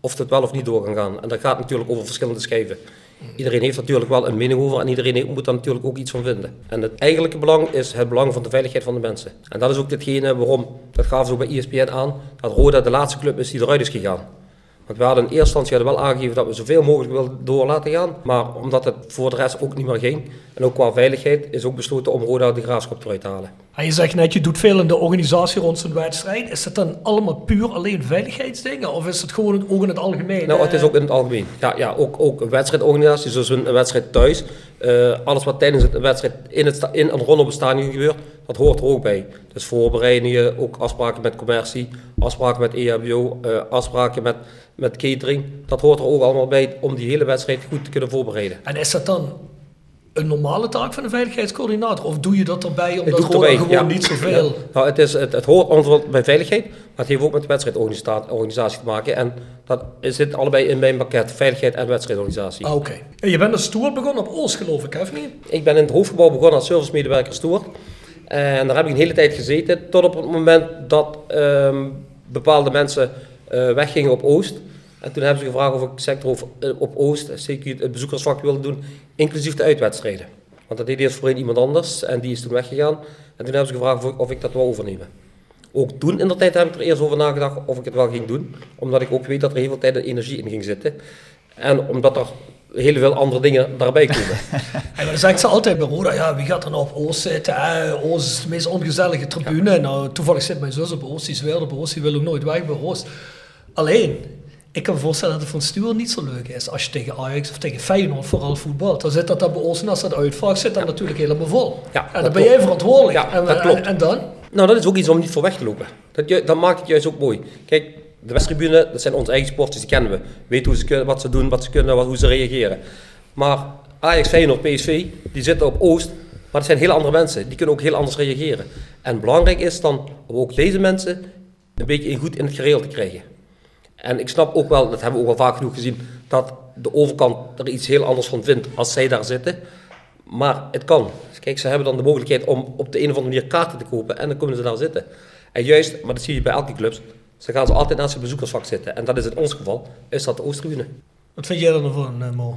of het wel of niet door kan gaan. En dat gaat natuurlijk over verschillende schijven. Iedereen heeft natuurlijk wel een mening over en iedereen moet daar natuurlijk ook iets van vinden. En het eigenlijke belang is het belang van de veiligheid van de mensen. En dat is ook hetgene waarom, dat gaven ze bij E ESPN aan, dat Roda de laatste club is die eruit is gegaan. Want we hadden in eerste instantie wel aangegeven dat we zoveel mogelijk wilden door laten gaan. Maar omdat het voor de rest ook niet meer ging, en ook qua veiligheid, is ook besloten om Roda de graafschap eruit te halen. En je zegt net, je doet veel in de organisatie rond zo'n wedstrijd. Is dat dan allemaal puur alleen veiligheidsdingen? Of is het gewoon ook in het algemeen? Nou, het is eh, ook in het algemeen. Ja, ja ook, ook een wedstrijdorganisatie, zoals een wedstrijd thuis. Eh, alles wat tijdens een wedstrijd in, het in en rondom gebeurt, dat hoort er ook bij. Dus voorbereidingen, ook afspraken met commercie, afspraken met E EHBO, eh, afspraken met, met catering. Dat hoort er ook allemaal bij om die hele wedstrijd goed te kunnen voorbereiden. En is dat dan een normale taak van een veiligheidscoördinator? Of doe je dat erbij omdat het erbij, gewoon ja. niet zoveel... Ja. Nou, het, is, het, het hoort ontwil bij veiligheid, maar het heeft ook met de wedstrijdorganisatie te maken. En dat zit allebei in mijn pakket, veiligheid en wedstrijdorganisatie. Ah, Oké. En je bent als stoer begonnen op Oost, geloof ik, hè, of niet? Ik ben in het hoofdgebouw begonnen als servicemedewerker stoer. En daar heb ik een hele tijd gezeten, tot op het moment dat ehm, bepaalde mensen eh, weggingen op Oost. En toen hebben ze gevraagd of ik sector op, eh, op Oost, CQ, het bezoekersvak wilde doen, inclusief de uitwedstrijden. Want dat deed eerst voorheen iemand anders en die is toen weggegaan. En toen hebben ze gevraagd of ik, of ik dat wil overnemen. Ook toen in de tijd heb ik er eerst over nagedacht of ik het wel ging doen. Omdat ik ook weet dat er heel veel tijd en energie in ging zitten. En omdat er heel veel andere dingen daarbij komen. En dan zegt ze altijd bij Roda, ja, wie gaat er nou op Oost zitten? Eh, Oost is de meest ongezellige tribune. Nou, toevallig zit mijn zus op Oost, die is wel op Oost, die wil ook nooit weg bij Oost. Alleen, ik kan me voorstellen dat het voor een stuur niet zo leuk is als je tegen Ajax of tegen Feyenoord vooral voetbalt. Dan zit dat dan bij Oost en als dat uitvak zit dan natuurlijk helemaal vol. Ja, en dat dan ben jij verantwoordelijk. Ja, en, dat klopt. En, dan? Nou, dat is ook iets om niet voor weg te lopen. Dat, ju- dat maakt het juist ook mooi. Kijk, de Westtribune, dat zijn onze eigen sporters, die kennen we. Weten hoe ze, kunnen- wat ze doen, wat ze kunnen, wat, hoe ze reageren. Maar Ajax, Feyenoord, PSV, die zitten op Oost, maar dat zijn hele andere mensen. Die kunnen ook heel anders reageren. En belangrijk is dan om ook deze mensen een beetje in goed in het gereel te krijgen. En ik snap ook wel, dat hebben we ook wel vaak genoeg gezien, dat de overkant er iets heel anders van vindt als zij daar zitten. Maar het kan. Kijk, ze hebben dan de mogelijkheid om op de een of andere manier kaarten te kopen en dan komen ze daar zitten. En juist, maar dat zie je bij elke club, ze gaan ze altijd naast het bezoekersvak zitten. En dat is in ons geval, is dat de Oosttribune. Wat vind jij er nou van, eh, Mo?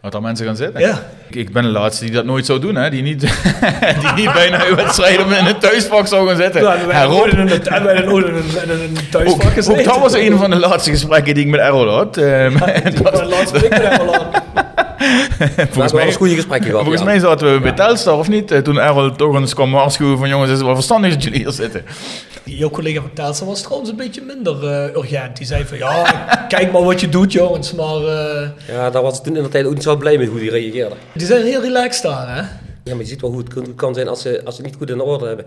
Wat daar mensen gaan zitten? Ja. Ik, ik ben de laatste die dat nooit zou doen, hè. Die niet, die niet bijna een wedstrijd in een thuisvak zou gaan zitten. Ja, wij Rob? in een- en wij in een, thuisvak Ook, ook dat was een van de laatste gesprekken die ik met Errol had. Ehm, Die dat- was de laatste week met aan. We volgens mij, eens goede gesprekken gehad. volgens ja. mij zaten we bij Telstar, of niet? Eh, Toen Errol toch eens kwam waarschuwen van jongens, het is wel verstandig dat jullie hier zitten. Jouw collega van Telstra was trouwens een beetje minder eh, urgent. Die zei van, ja, kijk maar wat je doet jongens. Maar eh, Ja, daar was ik toen in de tijd ook niet zo blij mee hoe die reageerden. die zijn heel relaxed daar, hè? Ja, maar je ziet wel hoe het kan- zijn als ze, als ze het niet goed in orde hebben.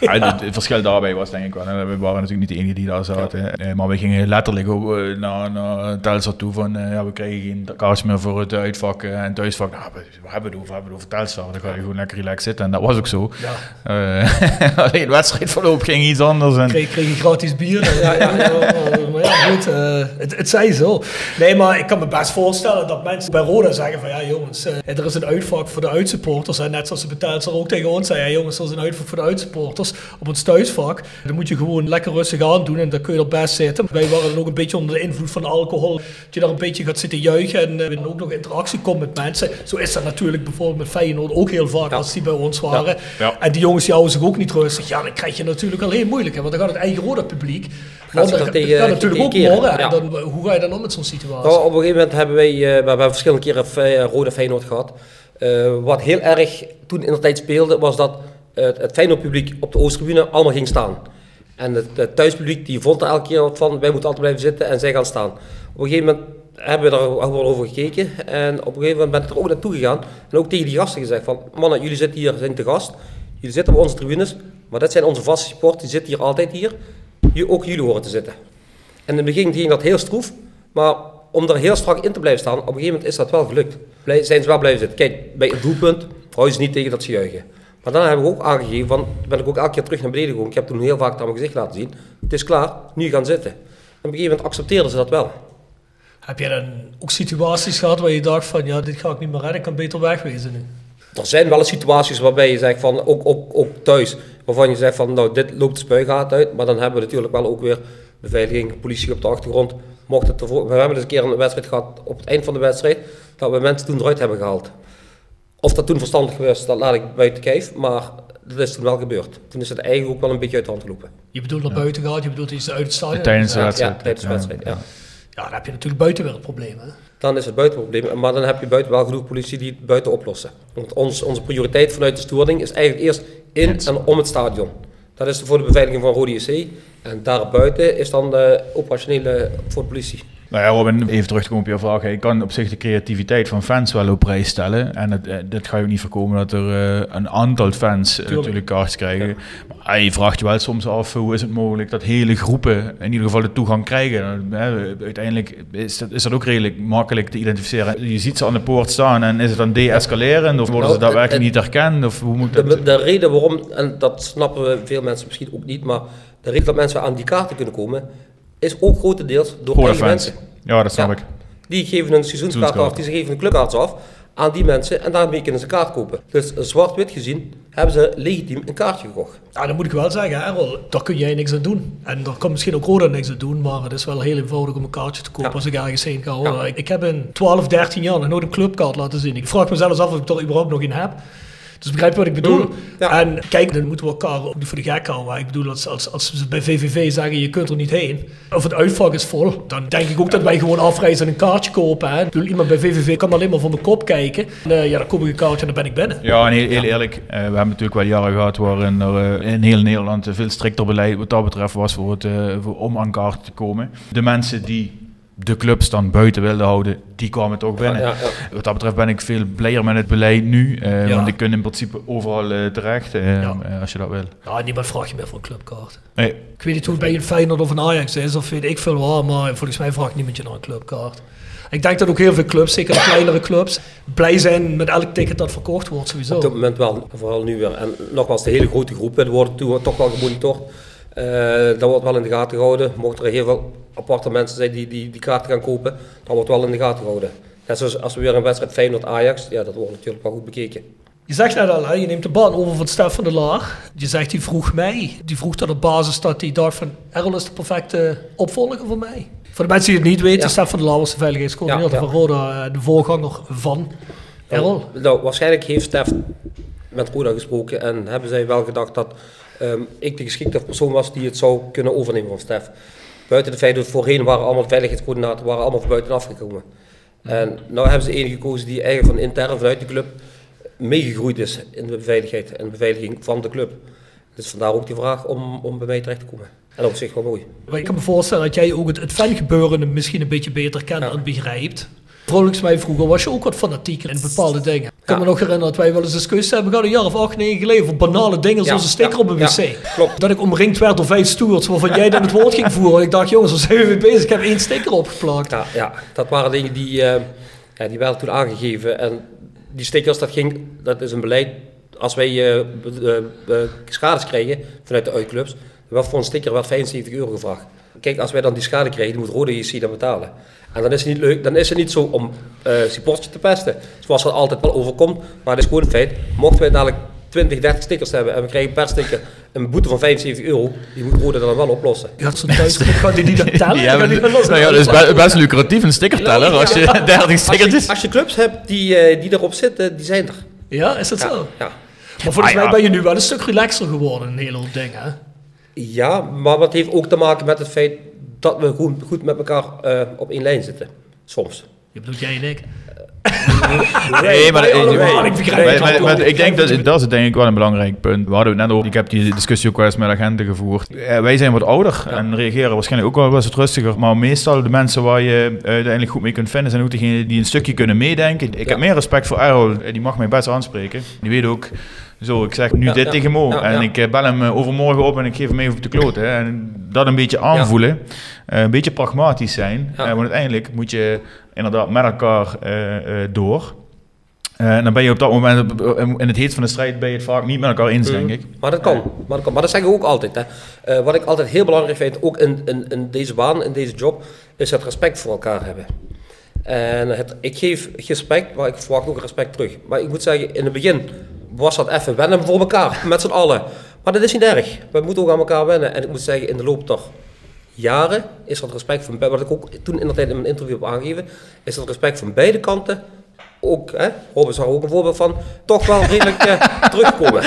Ja, het, het verschil daarbij was denk ik wel. hè, We waren natuurlijk niet de enige die daar zaten. Eh, maar we gingen letterlijk ook, eh, naar, naar Telstar toe van ja, we krijgen geen kaars meer voor het uitvak eh, en thuisvak. Nou, we, we hebben het over, we hebben het over Telstar. Dan ga je gewoon lekker relaxed zitten. En dat was ook zo. Ja. Eh, alleen het wedstrijdverloop ging iets anders. En, Kreeg, kreeg je gratis bier. En, ja, ja, ja, maar ja, goed, eh, het, het zij zo. Nee, maar ik kan me best voorstellen dat mensen bij Roda zeggen van, ja jongens, eh, er is een uitvak voor de uitsupporters. En net zoals de Telstra ook tegen ons zei, ja jongens, er is een uitvak voor de uitsupporters. Op het thuisvak, dan moet je gewoon lekker rustig aan doen en dan kun je er best zitten. Wij waren dan ook een beetje onder de invloed van alcohol. Dat je daar een beetje gaat zitten juichen en eh, ook nog interactie komt met mensen. Zo is dat natuurlijk bijvoorbeeld met Feyenoord ook heel vaak als die bij ons waren. Ja. En die jongens die houden zich ook niet rustig. Ja, dan krijg je natuurlijk al heel moeilijk. Hè, want dan gaat het eigen Roda publiek. Want dat gaat natuurlijk ook tegen keren, morren. En ja. dan, hoe ga je dan om met zo'n situatie? Nou, op een gegeven moment hebben wij, eh, we hebben verschillende keren Fe- Rode Feyenoord gehad. Eh, wat heel erg toen in de tijd speelde, was dat eh, het, het Feyenoord publiek op de Oosttribune allemaal ging staan. En het, het thuispubliek die vond er elke keer wat van, wij moeten altijd blijven zitten en zij gaan staan. Op een gegeven moment hebben we er ook wel over gekeken en op een gegeven moment ben ik er ook naartoe gegaan en ook tegen die gasten gezegd van, mannen, jullie zitten hier, zijn te gast, jullie zitten op onze tribunes, maar dit zijn onze vaste supporters, die zitten hier altijd Hier- ook jullie horen te zitten. En in het begin ging dat heel stroef, maar om er heel strak in te blijven staan, op een gegeven moment is dat wel gelukt. Blij, zijn ze wel blijven zitten. Kijk, bij het doelpunt hou je ze niet tegen dat ze juichen. Maar dan hebben we ook aangegeven, van, ben ik ook elke keer terug naar beneden gegaan. Ik heb toen heel vaak aan mijn gezicht laten zien. Het is klaar, nu gaan zitten. En op een gegeven moment accepteerden ze dat wel. Heb je dan ook situaties gehad waar je dacht van, ja, dit ga ik niet meer redden, ik kan beter wegwezen nu? Er zijn wel eens situaties waarbij je zegt van, ook, ook, ook thuis, waarvan je zegt van, nou, dit loopt de spuigaat uit. Maar dan hebben we natuurlijk wel ook weer beveiliging, politie op de achtergrond. Mocht het ervoor, we hebben dus een keer een wedstrijd gehad op het eind van de wedstrijd, dat we mensen toen eruit hebben gehaald. Of dat toen verstandig was, dat laat ik buiten kijf, maar dat is toen wel gebeurd. Toen is het eigenlijk ook wel een beetje uit de hand gelopen. Je bedoelt naar buiten gaat, je bedoelt iets uit het stadion. Tijdens de wedstrijd. ja, tijdens de wedstrijd, ja. Ja, dan heb je natuurlijk buiten probleem. Hè? Dan is het buiten probleem, maar dan heb je buiten wel genoeg politie die het buiten oplossen. Want ons, onze prioriteit vanuit de storing is eigenlijk eerst in en om het stadion. Dat is voor de beveiliging van Rode JC. En daarbuiten is dan de operationele voor de politie. Nou ja, Robin, even terug te komen op je vraag. Ik kan op zich de creativiteit van fans wel op prijs stellen. En het, eh, dit ga je ook niet voorkomen dat er eh, een aantal fans uh, natuurlijk kaartjes krijgen. Maar je vraagt je wel soms af, hoe is het mogelijk dat hele groepen in ieder geval de toegang krijgen? uiteindelijk is dat, is dat ook redelijk makkelijk te identificeren. Je ziet ze aan de poort staan en is het dan de-escalerend? Of worden Nou, ze daadwerkelijk het- niet herkend? Of hoe moet dat? De, de reden waarom, en dat snappen we veel mensen misschien ook niet, maar de reden dat mensen aan die kaarten kunnen komen, is ook grotendeels door Voor de eigen fans. mensen. Ja, dat snap Ja. ik. Die geven een seizoenskaart af, die ze geven een clubkaart af aan die mensen en daarmee kunnen ze een kaart kopen. Dus zwart-wit gezien hebben ze legitiem een kaartje gekocht. Ja, dan moet ik wel zeggen, Errol, daar kun jij niks aan doen. En daar kan misschien ook Roda niks aan doen, maar het is wel heel eenvoudig om een kaartje te kopen Ja. als ik ergens heen ga. Ja. Ik, ik heb in 12, 13 jaar nog nooit een clubkaart laten zien. Ik vraag me zelfs af of ik er überhaupt nog een heb. Dus begrijp je wat ik bedoel? Mm, ja. En kijk, dan moeten we elkaar ook niet voor de gek houden. Ik bedoel, als, als, als ze bij VVV zeggen, je kunt er niet heen. Of het uitvak is vol, dan denk ik ook dat wij gewoon afreizen en een kaartje kopen. Hè. Ik bedoel, iemand bij VVV kan alleen maar voor mijn kop kijken. En, eh, ja, dan koop ik een kaartje en dan ben ik binnen. Ja, en heel, heel eerlijk, eh, we hebben natuurlijk wel jaren gehad waarin er eh, in heel Nederland een veel strikter beleid wat dat betreft was voor het, voor, om aan kaarten te komen. De mensen die de clubs dan buiten wilden houden, die kwamen toch binnen. Ja, ja. Wat dat betreft ben ik veel blijer met het beleid nu, eh, Ja. want ik kan in principe overal eh, terecht eh, Ja. als je dat wil. Ja, niemand vraagt je meer voor een clubkaart. Nee, Ik weet niet hoe het bij een Feyenoord of een Ajax is, of weet ik veel waar, maar volgens mij vraagt niemand je naar een clubkaart. Ik denk dat ook heel veel clubs, zeker de kleinere clubs, blij zijn met elk ticket dat verkocht wordt sowieso. Op dit moment wel, vooral nu weer. En nogmaals, de hele grote groepen worden toch wel gemonitord. Eh dat wordt wel in de gaten gehouden. Mochten er heel veel aparte mensen zijn die die, die kaarten gaan kopen, dan wordt wel in de gaten gehouden. Net zoals als we weer een wedstrijd Feyenoord-Ajax, ja, dat wordt natuurlijk wel goed bekeken. Je zegt net al, hè, je neemt de baan over van Stef van der Laar. Je zegt, die vroeg mij. Die vroeg dat op basis dat hij dacht van, Errol is de perfecte opvolger voor mij. Voor de mensen die het niet weten, Ja. Stef van der Laar was de veiligheidscoördinator Ja, ja. van Roda, eh, de voorganger van Errol. Nou, waarschijnlijk heeft Stef met Roda gesproken en hebben zij wel gedacht dat ehm, ik de geschikte persoon was die het zou kunnen overnemen van Stef. Buiten het feit dat voorheen waren allemaal de veiligheidscoördinaten waren allemaal van buitenaf gekomen. En nou hebben ze één gekozen die eigenlijk van intern vanuit de club meegegroeid is in de beveiligheid en de beveiliging van de club. Dus vandaar ook die vraag om, om bij mij terecht te komen. En op zich wel mooi. Maar ik kan me voorstellen dat jij ook het, het fangebeuren misschien een beetje beter kent Ja. en begrijpt. Volgens mij vroeger was je ook wat fanatieker in bepaalde dingen. Ik kan me nog herinneren dat wij wel eens discussies hebben gehad, een jaar of acht, negen geleden, over banale dingen zoals een sticker op een wc. klopt. Dat ik omringd werd door vijf stewards waarvan jij dan het woord ging voeren. En ik dacht, jongens, waar zijn we mee bezig? Ik heb één sticker opgeplakt. Ja, ja, dat waren dingen die, eh, ja, die werden toen aangegeven. En die stickers, dat, ging, dat is een beleid. Als wij eh, schades kregen vanuit de uitclubs, werd voor een sticker wel 75 euro gevraagd. Kijk, als wij dan die schade krijgen, dan moet Rode JC dat betalen. En dan is het niet leuk, dan is het niet zo om eh supporters te pesten, zoals dat altijd wel overkomt. Maar het is gewoon een feit, mochten wij dadelijk 20, 30 stickers hebben en we krijgen per sticker een boete van 75 euro, die moet Rode dan wel oplossen. Je had zo'n thuis, gaat die niet dat tellen? Dan los- nou ja, dat is be- best lucratief, een stickerteller, als je 30 Als je, als je clubs hebt die, eh, die erop zitten, die zijn er. Ja, is dat Ja, zo? ja. Maar volgens Ah, ja. mij ben je nu wel een stuk relaxer geworden, een hele hoop dingen. hè? Ja, maar wat heeft ook te maken met het feit dat we goed, goed met elkaar eh, op één lijn zitten. Soms. Je bedoelt jij en ik. Nee, maar, ik maar- maar- denk dat dat is denk ik wel een belangrijk punt. We hadden het net over. Ik heb die discussie ook wel eens met agenten gevoerd. Wij zijn wat ouder en reageren waarschijnlijk ook wel wat rustiger. Maar meestal de mensen waar je eh, uiteindelijk goed mee kunt vinden zijn ook degenen die een stukje kunnen meedenken. Ik heb meer respect voor Errol. Eh, Die mag mij best aanspreken. Die weet ook. Zo, ik zeg nu Ja, dit ja. tegen Mo. Ja, en ik eh, bel hem eh, overmorgen op en ik geef hem mee op de kloten. hè. En dat een beetje aanvoelen. Eh, een beetje pragmatisch zijn. Want uiteindelijk moet je inderdaad met elkaar door. En dan ben je op dat moment, in het heet van de strijd, ben je het vaak niet met elkaar eens, denk ik. Maar dat kan. Maar dat, kan. Maar dat zeggen we ook altijd. Hè. Wat ik altijd heel belangrijk vind, ook in, in, in deze baan, in deze job, is het respect voor elkaar hebben. En het, ik geef respect, maar ik verwacht ook respect terug. Maar ik moet zeggen, in het begin was dat even wennen voor elkaar, met z'n allen. Maar dat is niet erg. We moeten ook aan elkaar wennen. En ik moet zeggen, in de loop der jaren is dat respect van beide, wat ik ook toen in de tijd in mijn interview heb aangegeven, is dat respect van beide kanten, ook, hè, Robin daar ook een voorbeeld van, toch wel redelijk eh, terugkomen.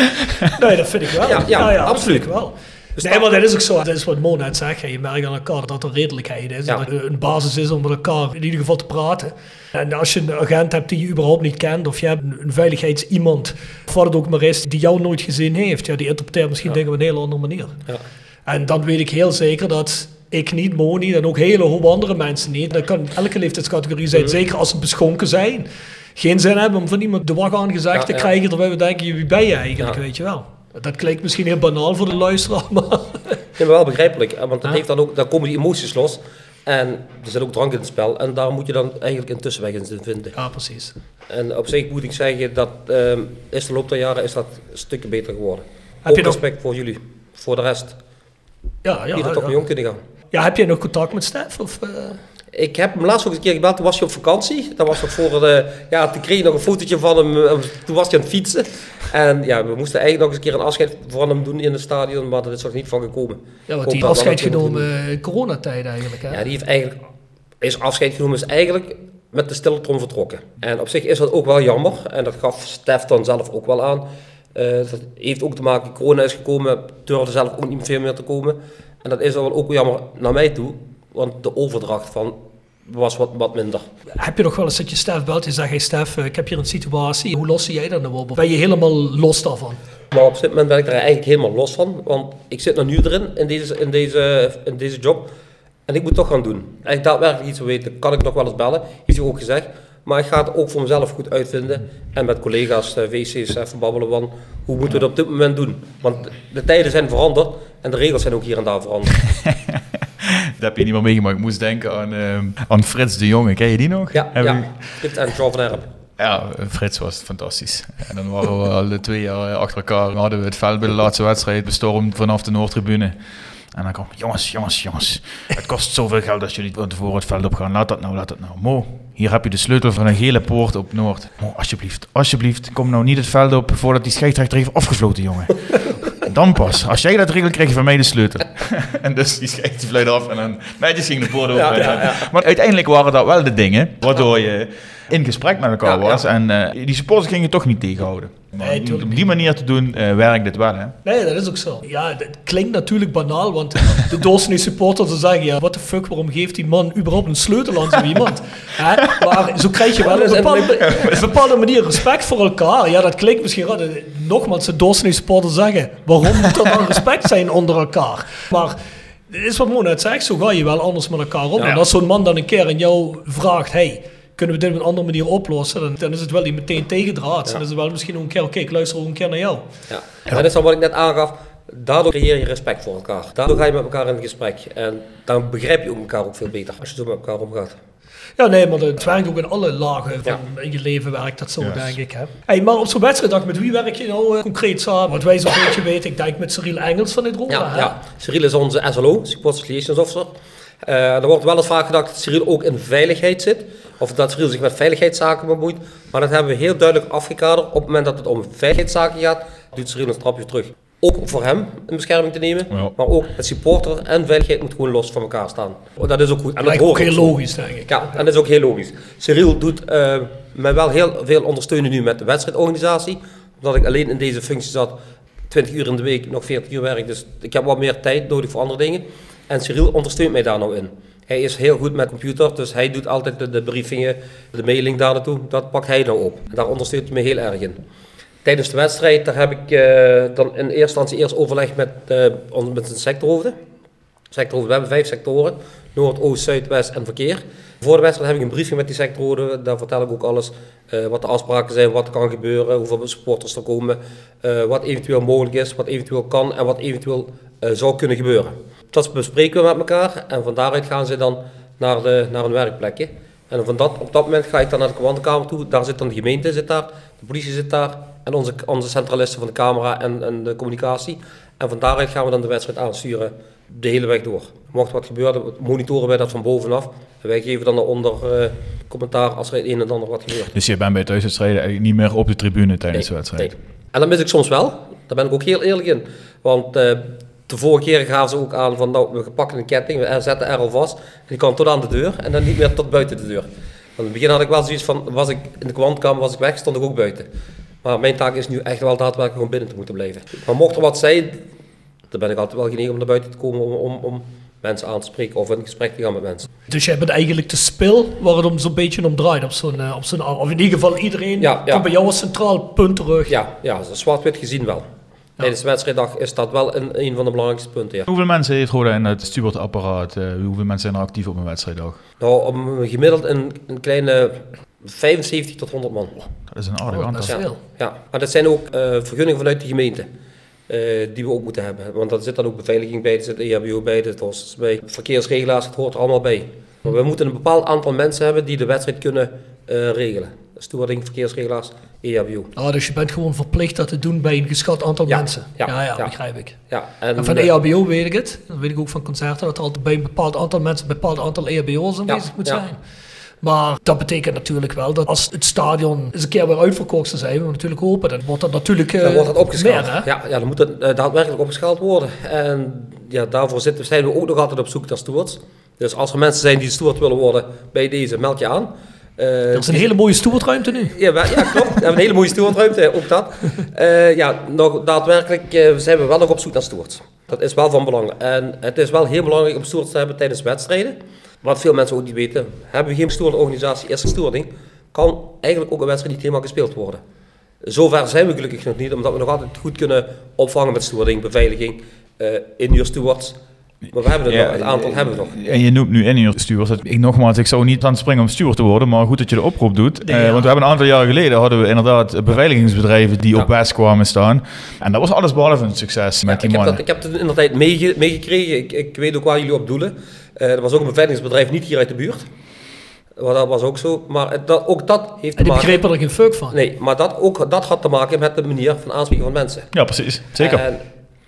Nee, dat vind ik wel. Ja, ja, dat absoluut. wel. Dus nee, dat- maar dat is ook zo. Dat is wat Mo net zegt. Je merkt aan elkaar dat er redelijkheid is. Ja. Dat er een basis is om met elkaar in ieder geval te praten. En als je een agent hebt die je überhaupt niet kent, of je hebt een veiligheidsiemand, of wat het ook maar is, die jou nooit gezien heeft, ja, die interpreteert misschien dingen op een hele andere manier. Ja. En dan weet ik heel zeker dat Ik niet, Mo niet en ook een hele hoop andere mensen niet. Dat kan elke leeftijdscategorie zijn, zeker als ze beschonken zijn. Geen zin hebben om van iemand de wacht aangezegd Ja, te ja. krijgen terwijl we denken, wie ben je eigenlijk, Ja. weet je wel. Dat klinkt misschien heel banaal voor de luisteraar, maar... Nee, maar wel begrijpelijk. Want dat heeft dan, ook, dan komen die emoties los. En er zit ook drank in het spel. En daar moet je dan eigenlijk een tussenweg in vinden. Ja, precies. En op zich moet ik zeggen dat ehm, is de loop der jaren is dat stukken beter geworden. Heb ook je nog- respect voor jullie. Voor de rest. Ja, ja, die er toch ja. mee om kunnen gaan. ja, heb jij nog contact met Stef? Of, eh? Ik heb hem laatst ook een keer gebeld, toen was hij op vakantie. Dat was nog voor de, ja, toen kreeg ik nog een fotootje van hem, eh, toen was hij aan het fietsen. En ja, we moesten eigenlijk nog eens een keer een afscheid van hem doen in het stadion, maar dat is er niet van gekomen. Ja, want die afscheid genomen in coronatijd eigenlijk, hè? Ja, die heeft eigenlijk, is afscheid genomen, is eigenlijk met de stille trom vertrokken. En op zich is dat ook wel jammer, en dat gaf Stef dan zelf ook wel aan. Eh, dat heeft ook te maken, corona is gekomen, durfde zelf ook niet veel meer te komen. En dat is dan wel ook jammer naar mij toe, want de overdracht van was wat, wat minder. Heb je nog wel eens dat je Stef belt en zegt, hey Stef, eh, ik heb hier een situatie, hoe los zie jij dat nou op? Ben je helemaal los daarvan? Maar op dit moment ben ik er eigenlijk helemaal los van. Want ik zit nog nu erin, in deze, in deze, in deze job. En ik moet toch gaan doen. Als ik daadwerkelijk iets wil weten, kan ik nog wel eens bellen. Heeft hij ook gezegd. Maar ik ga het ook voor mezelf goed uitvinden. En met collega's, eh, WC's, even babbelen van hoe moeten we het op dit moment doen. Want de tijden zijn veranderd en de regels zijn ook hier en daar veranderd. Dat heb je niet meer meegemaakt. Ik moest denken aan, ehm, aan Frits de Jonge. Ken je die nog? Ja, Heb ja. Dit en John van Erp. Ja, Frits was fantastisch. En dan waren we al de twee jaar achter elkaar. Dan hadden we het veld bij de laatste wedstrijd bestormd vanaf de Noordtribune. En dan kwam, jongens, jongens, jongens. Het kost zoveel geld als jullie van tevoren het veld op gaan. Laat dat nou, laat dat nou. Mo, hier heb je de sleutel van een gele poort op Noord. Mo, alsjeblieft, alsjeblieft, kom nou niet het veld op voordat die scheidsrechter heeft afgesloten, jongen. Dan pas. Als jij dat regelt, krijg je van mij de sleutel. en dus die scheidt die fluit af en dan netjes ging de poort open. Ja, ja, ja. Maar uiteindelijk waren dat wel de dingen waardoor je in gesprek met elkaar Ja, ja. was. En eh, die supporters gingen je toch niet tegenhouden. Maar Nee, om die manier te doen, eh, werkt dit wel, hè? Nee, dat is ook zo. Ja, dat klinkt natuurlijk banaal, want de doorsnee supporter te zeggen, ja, what the fuck, waarom geeft die man überhaupt een sleutel aan zo iemand? Hè? Maar zo krijg je wel op een bepaalde, een bepaalde manier respect voor elkaar. Ja, dat klinkt misschien raar. Nogmaals, de doorsnee supporter zeggen, waarom moet er dan respect zijn onder elkaar? Maar... Het is wat Mo net zegt, zo ga je wel anders met elkaar om. Ja. En als zo'n man dan een keer aan jou vraagt, hey, kunnen we dit op een andere manier oplossen? Dan, dan is het wel die meteen tegendraad. Ja. Dan is het wel misschien ook een keer, oké, ik luister ook een keer naar jou. Ja. En dat is dan wat ik net aangaf. Daardoor creëer je respect voor elkaar. Daardoor ga je met elkaar in gesprek. En dan begrijp je ook elkaar ook veel beter als je zo met elkaar omgaat. Ja, nee, maar het werkt ook in alle lagen van in je leven werkt dat zo, denk ik. Hè. Hey, maar op zo'n wedstrijddag, met wie werk je nou eh, concreet samen? Wat wij zo'n beetje weten, ik denk met Cyril Engels van dit Roda, Ja, ja. Cyril is onze SLO, Supporters Relations Officer. Eh, er wordt wel eens vaak gedacht dat Cyril ook in veiligheid zit. Of dat Cyril zich met veiligheidszaken bemoeit. Maar dat hebben we heel duidelijk afgekaderd. Op het moment dat het om veiligheidszaken gaat, doet Cyril een stapje terug. Ook voor hem in bescherming te nemen. Ja. Maar ook het supporter en veiligheid moet gewoon los van elkaar staan. Dat is ook goed. En dat Lijkt ook heel logisch, denk ik. Ja, en dat is ook heel logisch. Cyril doet eh mij wel heel veel ondersteunen nu met de wedstrijdorganisatie. Omdat ik alleen in deze functie zat, 20 uur in de week, nog 40 uur werk. Dus ik heb wat meer tijd nodig voor andere dingen. En Cyril ondersteunt mij daar nou in. Hij is heel goed met computer, dus hij doet altijd de, briefingen, de mailing daar naartoe. Dat pakt hij nou op. Daar ondersteunt hij me heel erg in. Tijdens de wedstrijd, daar heb ik eh, dan in eerste instantie eerst overleg met, ons- met zijn sectorhoofden. Sectorhoofden, we hebben vijf sectoren. Noord, Oost, Zuid, West en verkeer. Voor de wedstrijd heb ik een briefing met die sectoren. Daar vertel ik ook alles. eh, wat de afspraken zijn, wat kan gebeuren, hoeveel supporters er komen. wat eventueel mogelijk is, wat eventueel kan en wat eventueel zou kunnen gebeuren. Dat bespreken we met elkaar. En van daaruit gaan ze dan naar, de, naar een werkplekje. En van dat, op dat moment ga ik dan naar de commandokamer toe. Daar zit dan de gemeente zit daar, de politie zit daar. En onze, onze centralisten van de camera en, en de communicatie. En van daaruit gaan we dan de wedstrijd aansturen de hele weg door. Mocht wat gebeuren, monitoren wij dat van bovenaf. En wij geven dan daaronder eh, commentaar als er het een en ander wat gebeurt. Dus je bent bij thuiswedstrijden eigenlijk niet meer op de tribune tijdens de wedstrijd. Nee. En dat mis ik soms wel. Daar ben ik ook heel eerlijk in. Want eh, de vorige keer gaven ze ook aan van nou, we pakken een ketting, we zetten er al vast. En die kwam tot aan de deur en dan niet meer tot buiten de deur. Want in het begin had ik wel zoiets van, was ik in de kwantkamer, was ik weg, stond ik ook buiten. Maar mijn taak is nu echt wel daadwerkelijk gewoon binnen te moeten blijven. Maar mocht er wat zijn, dan ben ik altijd wel genegen om naar buiten te komen om, om, om mensen aan te spreken of in gesprek te gaan met mensen. Dus jij bent eigenlijk de spil waar het om zo'n beetje om draait op zo'n, eh, op zo'n of in ieder geval iedereen Ja, bij jou als centraal punt terug. Ja, ja zwart-wit gezien wel. Tijdens de wedstrijddag is dat wel een, een van de belangrijkste punten. Ja. Hoeveel mensen heeft Roda in het stewardapparaat? Eh, hoeveel mensen zijn er actief op een wedstrijddag? Nou, om gemiddeld een, een kleine 75 tot 100 man. Dat is een aardig Oh, aantal. dat is veel. Ja, maar dat zijn ook eh, vergunningen vanuit de gemeente. eh, die we ook moeten hebben. Want er zit dan ook beveiliging bij, er zit EHBO bij, er zit bij verkeersregelaars, het hoort er allemaal bij. Maar we moeten een bepaald aantal mensen hebben die de wedstrijd kunnen eh, regelen. Stewarding, verkeersregelaars, E EHBO. Ah, dus je bent gewoon verplicht dat te doen bij een geschat aantal Ja, mensen. ja, Ja, ja, ja. begrijp ik. Ja, En van de eh, EHBO weet ik het. Dat weet ik ook van concerten. Dat er altijd bij een bepaald aantal mensen een bepaald aantal EHBO's aanwezig moet zijn. Maar dat betekent natuurlijk wel dat als het stadion eens een keer weer uitverkocht zou zijn, we natuurlijk hopen, dan wordt dat natuurlijk eh, Dan wordt dat opgeschaald. meer, hè? ja, ja, dan moet het eh, daadwerkelijk opgeschaald worden. En ja, daarvoor zitten, zijn we ook nog altijd op zoek naar stewards. Dus als er mensen zijn die steward willen worden bij deze, meld je aan. Eh, Er is een hele mooie stoelruimte nu. Ja, ja, klopt. We hebben een hele mooie stewardruimte, ook dat. Eh, ja, nog, daadwerkelijk eh, zijn we wel nog op zoek naar stewards. Dat is wel van belang. En het is wel heel belangrijk om stewards te hebben tijdens wedstrijden. Wat veel mensen ook niet weten, hebben we geen stewardorganisatie, eerste stewarding, kan eigenlijk ook een wedstrijd niet helemaal gespeeld worden. Zover zijn we gelukkig nog niet, omdat we nog altijd goed kunnen opvangen met stewarding, beveiliging, in-uur stewards. Maar we hebben er Ja, nog, het aantal hebben we nog. En je noemt nu in stewards. Ik nogmaals, ik zou niet aan het springen om steward te worden, maar goed dat je de oproep doet. Eh, want we hebben een aantal jaren geleden hadden we inderdaad beveiligingsbedrijven die Ja. op West kwamen staan. En dat was alles behalve een succes met die ik, heb dat, ik heb het in de tijd meege- meegekregen. Ik, ik weet ook waar jullie op doelen. Eh, er was ook een beveiligingsbedrijf niet hier uit de buurt. Maar dat was ook zo. Maar het- dat, ook dat heeft te En die maken... begrepen er geen fuck van. Nee, maar dat, ook dat had te maken met de manier van aanspreken van mensen. Ja, precies. Zeker. En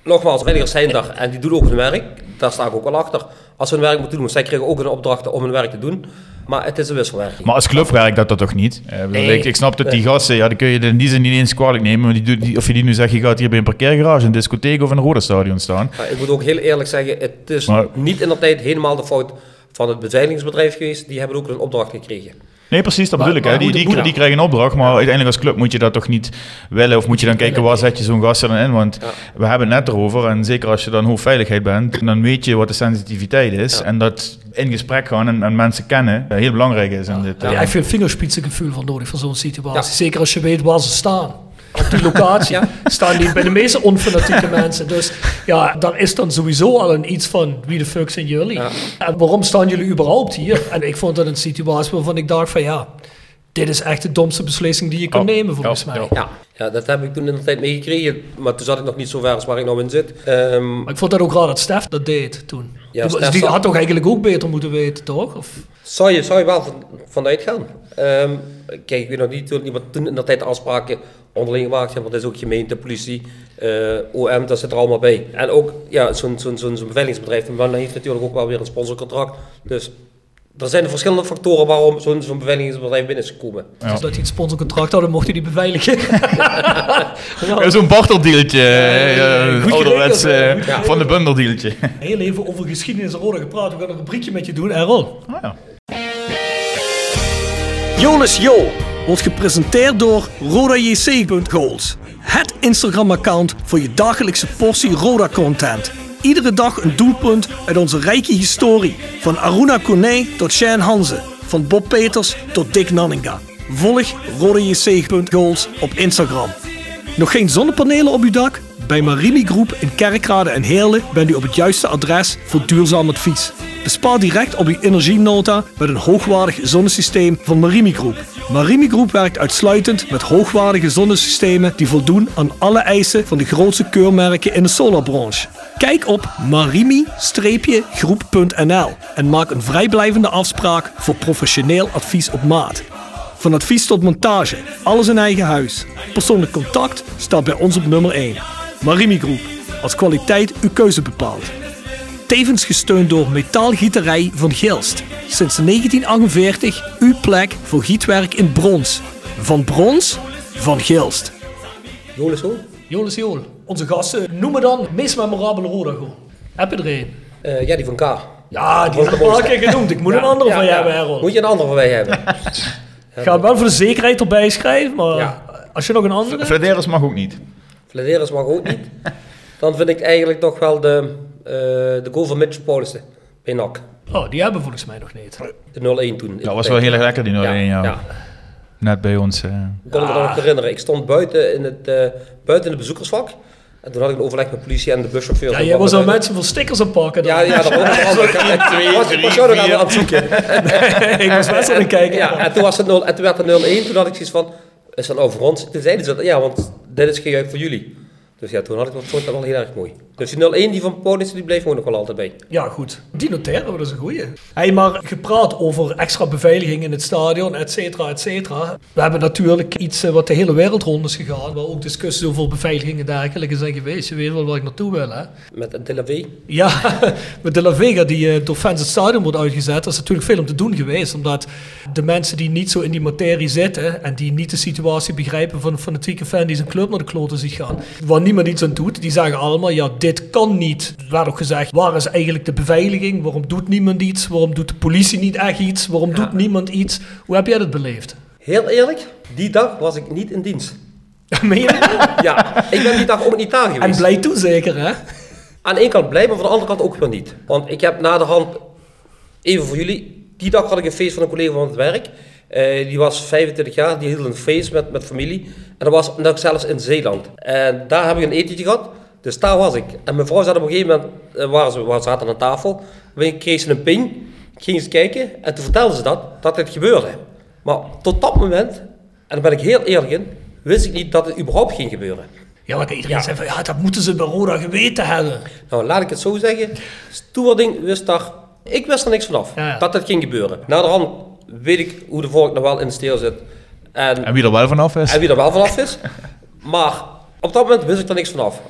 nogmaals, veiligers zijn daar en die doen ook hun werk. Daar sta ik ook wel achter. Als ze hun werk moeten doen, zij krijgen ook een opdracht om hun werk te doen. Maar het is een wisselwerking. Maar als club werkt dat, dat toch niet? Eh, ik bedoel, Nee. ik, ik snap dat die gasten, ja, die kun je in die zin niet eens kwalijk nemen. Maar die, of je die nu zegt, je gaat hier bij een parkeergarage, een discotheek of een rode stadion staan. Maar ik moet ook heel eerlijk zeggen, het is Maar- niet in de tijd helemaal de fout van het beveiligingsbedrijf geweest. Die hebben ook een opdracht gekregen. Nee, precies, dat Maar- bedoel ik. Hè. Die, die, die, krijgen een opdracht, maar uiteindelijk als club moet je dat toch niet willen. Of moet je dan kijken, waar zet je zo'n gast er dan in? Want Ja. we hebben het net erover, en zeker als je dan hoofdveiligheid bent, dan weet je wat de sensitiviteit is. Ja. En dat in gesprek gaan en, en mensen kennen eh, heel belangrijk is. In dit, Daar heb eh, je echt veel vingerspitsengevoel van nodig voor zo'n situatie. Zeker als je weet waar ze staan. Op die locatie Ja. staan die bij de meeste onfanatieke mensen. Dus ja, daar is dan sowieso al een iets van wie de fuck zijn jullie? Ja. En waarom staan jullie überhaupt hier? En ik vond dat een situatie waarvan ik dacht van ja, dit is echt de domste beslissing die je kan Oh, nemen volgens mij. ja. Ja, dat heb ik toen in de tijd meegekregen. Maar toen zat ik nog niet zo ver als waar ik nou in zit. Ehm, Maar ik vond dat ook raar dat Stef dat deed toen. Ja, die, Stef die had toch eigenlijk ook beter moeten weten, toch? Of, zou, je, zou je wel van, vanuit gaan. Ehm, kijk, ik weet nog niet, wat toen in de tijd de afspraken onderling gemaakt hebben. Want dat is ook gemeente, politie, eh, OM, dat zit er allemaal bij. En ook ja, zo'n zo'n zo'n zo'n beveiligingsbedrijf maar dan heeft natuurlijk ook wel weer een sponsorcontract. Dus er zijn verschillende factoren waarom zo'n zo'n beveiligingsbedrijf binnen is gekomen. Ja. Dus dat hij een sponsorcontract had, dan mocht hij die beveiligen. Ja, Zo'n barteldeeltje, eh, goed ouderwets eh? Ja. van de bundeldeeltje. Heel even over geschiedenis en rode gepraat. We gaan een rubriekje met je doen, Errol. Ah, ja. Jonas Jo wordt gepresenteerd door RodaJC.goals. Het Instagram-account voor je dagelijkse portie Roda-content. Iedere dag een doelpunt uit onze rijke historie. Van Aruna Kone tot Shane Hanze. Van Bob Peters tot Dick Nanninga. Volg RodaJC.goals op Instagram. Nog geen zonnepanelen op uw dak? Bij Marimi Groep in Kerkrade en Heerlen bent u op het juiste adres voor duurzaam advies. Bespaar direct op uw energienota met een hoogwaardig zonnesysteem van Marimi Groep. Marimi Groep werkt uitsluitend met hoogwaardige zonnesystemen die voldoen aan alle eisen van de grootste keurmerken in de solarbranche. Kijk op marimi-groep.nl en maak een vrijblijvende afspraak voor professioneel advies op maat. Van advies tot montage, alles in eigen huis. Persoonlijk contact staat bij ons op nummer 1. Marimi Groep, als kwaliteit uw keuze bepaalt. Tevens gesteund door Metaalgieterij van Gilst. Sinds 1948 uw plek voor gietwerk in brons. Van brons, van Gilst. Jolis hoe? Jolis Jool, onze gasten noemen dan meest memorabele Roda gewoon. Heb je er een? Eh, ja, die van K. Ja, die heb ik al een keer genoemd. Ik moet een andere van je hebben, Errol. Moet je een andere van mij hebben? Ik ga hem wel voor de zekerheid erbij schrijven, maar Ja. als je nog een andere... Flederis mag ook niet. Flederis mag ook niet. Dan vind ik eigenlijk toch wel de, de goal van Mitch Paulussen bij NAC. Oh, die hebben we volgens mij nog niet. De 0-1 toen. Dat was wel heel erg lekker, die 0-1. Ja, ja. Net bij ons. eh. Ik kon me nog herinneren. Ik stond buiten in het, eh, buiten in het bezoekersvak. En toen had ik een overleg met politie en de buschauffeur. Ja, jij was al mensen voor stickers aan pakken. Ja, ja, dat was twee, was, jou nog aan het zoeken. ik was best aan het kijken. Ja, en toen, was het 0, en toen werd het 0-1. Toen had ik zoiets van, is dat nou voor ons? Toen zeiden ze dat, ja, want dit is gejuich voor jullie. Dus ja, toen had ik dat, vond ik dat wel heel erg mooi. Dus die 0-1 die van Paulus, die bleef gewoon nog wel altijd bij. Ja, goed. Die noteren we, dat is een goeie. Hey, maar gepraat over extra beveiliging in het stadion, et cetera, et cetera. We hebben natuurlijk iets eh, wat de hele wereld rond is gegaan, waar ook discussies over beveiliging en dergelijke zijn geweest. Je weet wel waar ik naartoe wil, hè? Met een Tel Aviv. Ja, met De La Vega die eh, door fans het stadion wordt uitgezet. Dat is natuurlijk veel om te doen geweest. Omdat de mensen die niet zo in die materie zitten en die niet de situatie begrijpen van een fanatieke fan die zijn club naar de kloten ziet gaan. Waar niemand iets aan doet, die zeggen allemaal, ja dit kan niet. Er werd ook gezegd, waar is eigenlijk de beveiliging? Waarom doet niemand iets? Waarom doet de politie niet echt iets? Waarom doet niemand iets? Hoe heb jij dat beleefd? Heel eerlijk, die dag was ik niet in dienst. Meen je? Ja, ik ben die dag ook niet daar geweest. En blij toe zeker, hè? Aan de ene kant blij, maar van de andere kant ook weer niet. Want ik heb na de hand, even voor jullie, die dag had ik een feest van een collega van het werk. Eh, die was 25 jaar, die hield een feest met, met familie. En dat was nog zelfs in Zeeland. En daar heb ik een etentje gehad, dus daar was ik. En mijn vrouw zat op een gegeven moment, eh, waar ze, waar ze zaten aan tafel, we kreeg ze een ping, ik ging eens kijken en toen vertelde ze dat, dat dit gebeurde. Maar tot dat moment, en daar ben ik heel eerlijk in, wist ik niet dat het überhaupt ging gebeuren. Ja, maar iedereen zei van, ja, dat moeten ze bij Roda geweten hebben. Nou, laat ik het zo zeggen. Stoerding wist daar... Ik wist er niks vanaf. Ja, ja. Dat dat ging gebeuren. Naderhand weet ik hoe de volk nog wel in de steel zit. En, En wie er wel vanaf is. en wie er wel vanaf is. Maar op dat moment wist ik er niks vanaf.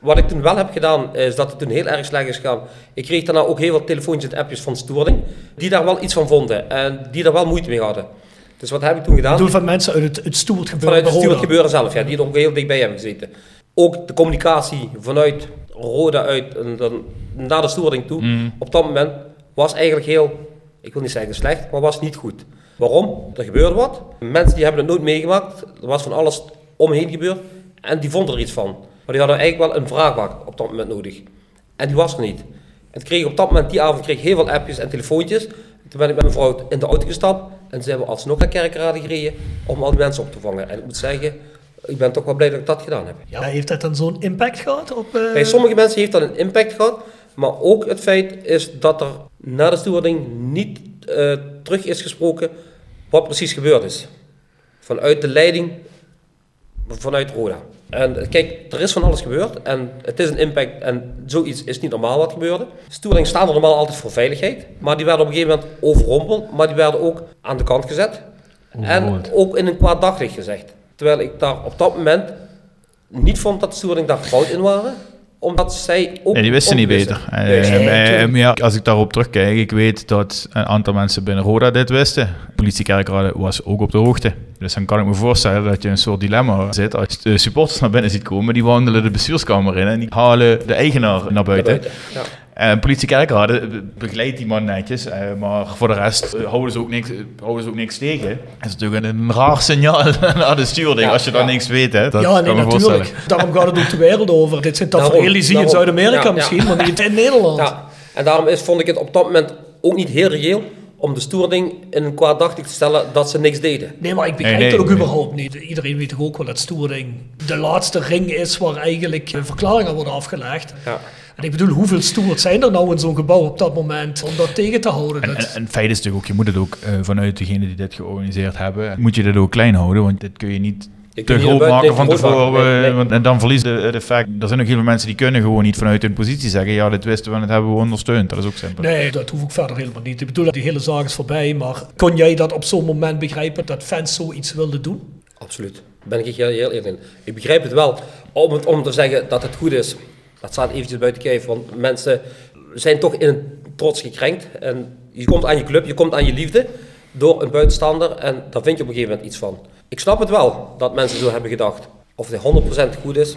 Wat ik toen wel heb gedaan, is dat het toen heel erg slecht is gegaan. Ik kreeg daarna ook heel veel telefoontjes en appjes van Stoerding. Die daar wel iets van vonden. En die daar wel moeite mee hadden. Dus wat heb ik toen gedaan? Ik bedoel van mensen uit het, het gebeuren Vanuit het Roda. gebeuren zelf, ja, die er ook heel dichtbij hebben gezeten. Ook de communicatie vanuit Roda uit en dan naar de stoerding toe, op dat moment was eigenlijk heel, ik wil niet zeggen slecht, maar was niet goed. Waarom? Er gebeurde wat. Mensen die hebben het nooit meegemaakt. Er was van alles omheen gebeurd. En die vonden er iets van. Maar die hadden eigenlijk wel een vraagbaak op dat moment nodig. En die was er niet. En kreeg op dat moment, die avond, kreeg ik heel veel appjes en telefoontjes. Toen ben ik met mijn vrouw in de auto gestapt. En zijn we alsnog naar Kerkrade gereden om al die mensen op te vangen. En ik moet zeggen, ik ben toch wel blij dat ik dat gedaan heb. Ja, heeft dat dan zo'n impact gehad op... eh, Bij sommige mensen heeft dat een impact gehad. Maar ook het feit is dat er na de stewarding niet eh, terug is gesproken wat precies gebeurd is. Vanuit de leiding, vanuit Roda. En kijk, er is van alles gebeurd en het is een impact en zoiets is niet normaal wat gebeurde. Stewarding staan er normaal altijd voor veiligheid, maar die werden op een gegeven moment overrompeld, maar die werden ook aan de kant gezet. En ook in een kwaad daglicht gezegd. Terwijl ik daar op dat moment niet vond dat de stewarding daar fout in waren, omdat zij ook... Nee, die wisten niet beter. Eh, eh, tuurlijk. ja, als ik daarop terugkijk, ik weet dat een aantal mensen binnen Roda dit wisten. Politie Kerkrade was ook op de hoogte. Dus dan kan ik me voorstellen dat je een soort dilemma zit. Als de supporters naar binnen ziet komen, die wandelen de bestuurskamer in en die halen de eigenaar naar buiten. buiten, ja. En politie Kerkrade be- begeleidt die man netjes, eh, maar voor de rest eh, houden, ze ook niks, eh, houden ze ook niks tegen. Dat is natuurlijk een, een raar signaal naar de stuurding Ja, als je dan niks weet. Hè. Dat ja, kan nee, natuurlijk. Daarom gaat het ook de wereld over. Dit zijn zie je in. Zuid-Amerika Ja, ja. misschien, maar niet in Nederland. Ja, en daarom is, vond ik het op dat moment ook niet heel reëel om de stoerding in een kwaadachtelijk te stellen dat ze niks deden. Nee, maar ik begrijp Nee, nee, dat ook nee. überhaupt niet. Iedereen weet toch ook wel dat Stoerding de laatste ring is waar eigenlijk eh, verklaringen worden afgelegd. Ja. En ik bedoel, hoeveel stewards zijn er nou in zo'n gebouw op dat moment om dat tegen te houden? En, en, feit is natuurlijk ook, je moet het ook eh, vanuit degene die dit georganiseerd hebben, moet je dit ook klein houden, want dit kun je niet te groot maken van tevoren. Nee, nee. eh, want- en dan verliest de- het effect. Er zijn ook heel veel mensen die kunnen gewoon niet vanuit hun positie zeggen, ja, dit wisten we en dat hebben we ondersteund. Dat is ook simpel. Nee, dat hoef ik verder helemaal niet. Ik bedoel, die hele zaak is voorbij, maar kon jij dat op zo'n moment begrijpen dat fans zoiets wilden doen? Absoluut. Daar ben ik heel, heel eerlijk in. Ik begrijp het wel. Om, het, om te zeggen dat het goed is, dat staat eventjes buiten kijf. Want mensen zijn toch in een trots gekrenkt. En je komt aan je club, je komt aan je liefde door een buitenstaander. En daar vind je op een gegeven moment iets van. Ik snap het wel dat mensen zo hebben gedacht. Of het 100% goed is,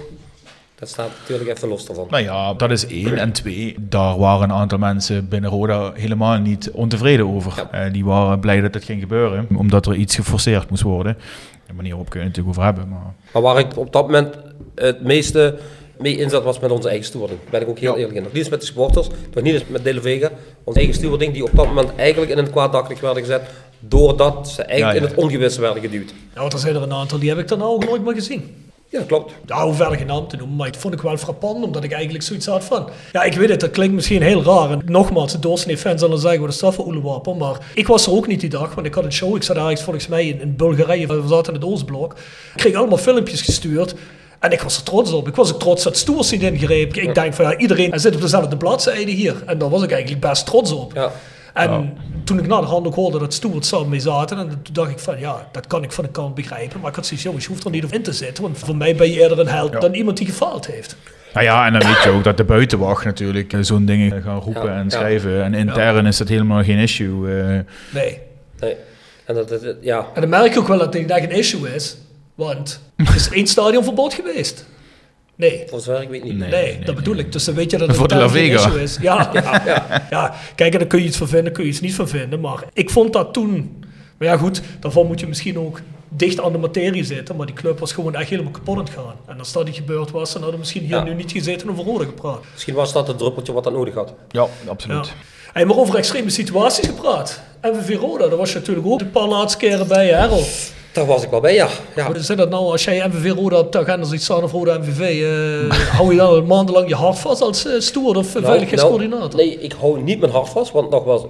dat staat natuurlijk even los daarvan. Nou ja, dat is één. En twee, daar waren een aantal mensen binnen Roda helemaal niet ontevreden over. Ja. Eh, die waren blij dat het ging gebeuren, omdat er iets geforceerd moest worden. De manier waarop kun je het natuurlijk over hebben. Maar Maar waar ik op dat moment het meeste mee inzet was met onze eigen stewarding. Daar ben ik ook heel eerlijk in. Nog niet eens met de supporters, nog niet eens met De La Vega. Onze eigen stewarding die op dat moment eigenlijk in een kwaadakkelijk werden gezet. Doordat ze eigenlijk Ja, ja. in het ongewisse werden geduwd. Ja, want er zijn er een aantal, die heb ik dan ook nooit meer gezien. Ja, klopt. Ja, hoe verder geen naam te noemen, maar het vond ik wel frappant, omdat ik eigenlijk zoiets had van... Ja, ik weet het, dat klinkt misschien heel raar. En nogmaals, de doorsnee-fans zullen zeggen, wat is dat voor oelewapen? Maar ik was er ook niet die dag, want ik had een show. Ik zat ergens volgens mij in, in Bulgarije, we zaten in het Oostblok. Ik kreeg allemaal filmpjes gestuurd. En ik was er trots op. Ik was ook trots dat Stoers niet ingreep. Ik denk van, ja, iedereen zit op dezelfde bladzijde hier. En daar was ik eigenlijk best trots op. Ja. En toen ik na de hand ook hoorde dat Stuart samen mee zaten, en toen dacht ik van ja, dat kan ik van de kant begrijpen. Maar ik had zoiets, jongens, je hoeft er niet op in te zitten. Want voor mij ben je eerder een held dan iemand die gefaald heeft. Nou ja, en dan weet je ook dat de buitenwacht natuurlijk eh, zo'n dingen gaan roepen Ja, en ja. schrijven. En intern is dat helemaal geen issue. eh. Nee. Nee. En dat, dat- ja. En dan merk je ook wel dat dit een issue is. Want er is één stadionverbod geweest. Nee. Voor zover ik weet niet. Nee, dat bedoel ik. Dus dan weet je dat het Vega. issue is. Ja, ja, ja. ja, kijk, en dan kun je iets van vinden, kun je iets niet van vinden. Maar ik vond dat toen... Maar ja, goed, daarvan moet je misschien ook dicht aan de materie zitten. Maar die club was gewoon echt helemaal kapot aan het gaan. En als dat niet gebeurd was, dan hadden we misschien hier Ja. nu niet gezeten en over rode gepraat. Misschien was dat het druppeltje wat dat nodig had. Ja, absoluut. Ja. Hey, maar over extreme situaties gepraat. MVV Roda, daar was je natuurlijk ook een paar laatste keren bij, hè, Errol? Daar was ik wel bij, ja. ja. Hoe zit dat nou als jij MVV Roda op de agenda ziet staan of Roda MVV? eh, hou je dan maandenlang je hart vast als uh, stoer of eh, Nou, veiligheidscoördinator? nou, nee, ik hou niet mijn hart vast, want nogmaals,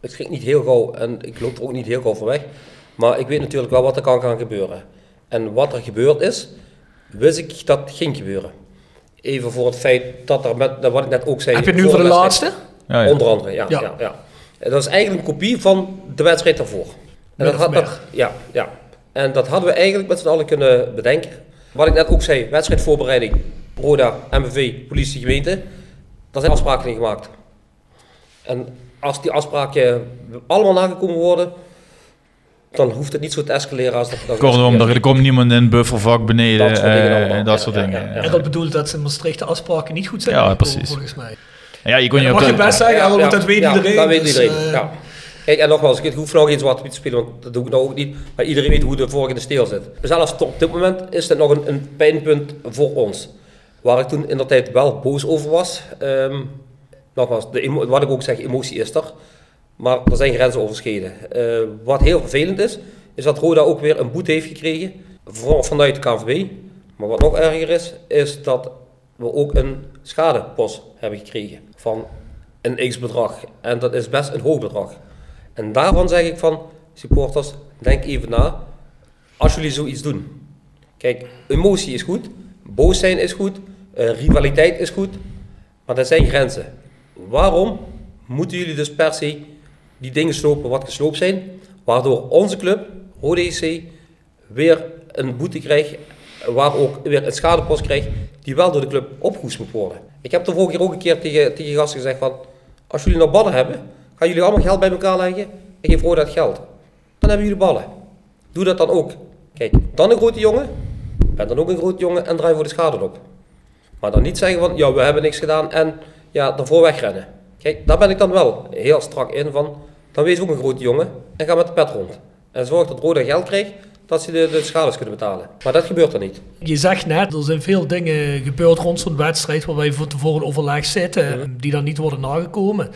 het ging niet heel gauw en ik loop er ook niet heel gauw voor weg. Maar ik weet natuurlijk wel wat er kan gaan gebeuren. En wat er gebeurd is, wist ik dat ging gebeuren. Even voor het feit dat er met, dat wat ik net ook zei. Heb je het nu voor de laatste? Ja, ja. Onder andere, ja, Ja. ja. Ja, En Dat is eigenlijk een kopie van de wedstrijd daarvoor. En dat had, dat, ja, ja. En dat hadden we eigenlijk met z'n allen kunnen bedenken. Wat ik net ook zei, wedstrijdvoorbereiding, Roda, MVV, politie, gemeente. Daar zijn afspraken in gemaakt. En als die afspraken allemaal nagekomen worden, dan hoeft het niet zo te escaleren als dat. dat Kortom, er komt niemand in het buffervak beneden. Dat soort dingen eh, allemaal. dat Ja, soort ja, dingen. ja, ja. ja. En dat bedoelt dat ze in Maastricht de afspraken niet goed zijn Ja, precies. volgens mij. Ja, je kon je dat op mag je best zeggen, Ja, want dat weet ja, iedereen. Dat weet dus, iedereen, eh, ja. Kijk, en nogmaals, ik hoef nou geen zwart te spelen, want dat doe ik nou ook niet. Maar iedereen weet hoe de volgende steel zit. Zelfs tot op dit moment is het nog een, een pijnpunt voor ons. Waar ik toen in de tijd wel boos over was. Ehm, nogmaals, de wat ik ook zeg, emotie is er. Maar er zijn grenzen overschreden. Eh, wat heel vervelend is, is dat Roda ook weer een boete heeft gekregen. Vooral vanuit de KNVB. Maar wat nog erger is, is dat we ook een schadepost hebben gekregen. Van een x-bedrag. En dat is best een hoog bedrag. En daarvan zeg ik van, supporters, denk even na. Als jullie zoiets doen. Kijk, emotie is goed. Boos zijn is goed. eh, rivaliteit is goed. Maar er zijn grenzen. Waarom moeten jullie dus per se die dingen slopen wat gesloopt zijn? Waardoor onze club, Rode EC, weer een boete krijgt. Waar ook weer een schadepost krijgt die wel door de club opgehoest moet worden. Ik heb de vorige keer ook een keer tegen, tegen gasten gezegd van... Als jullie nou ballen hebben, gaan jullie allemaal geld bij elkaar leggen en geef Roda dat geld. Dan hebben jullie ballen. Doe dat dan ook. Kijk, dan een grote jongen, ben dan ook een grote jongen en draai voor de schade op. Maar dan niet zeggen van, ja, we hebben niks gedaan en ja, daarvoor wegrennen. Kijk, daar ben ik dan wel heel strak in van, dan wees ook een grote jongen en ga met de pet rond. En zorg dat Roda geld krijgt, dat ze de, de schades kunnen betalen. Maar dat gebeurt er niet. Je zegt net, er zijn veel dingen gebeurd rond zo'n wedstrijd waar wij van tevoren overleg zitten, die dan niet worden nagekomen.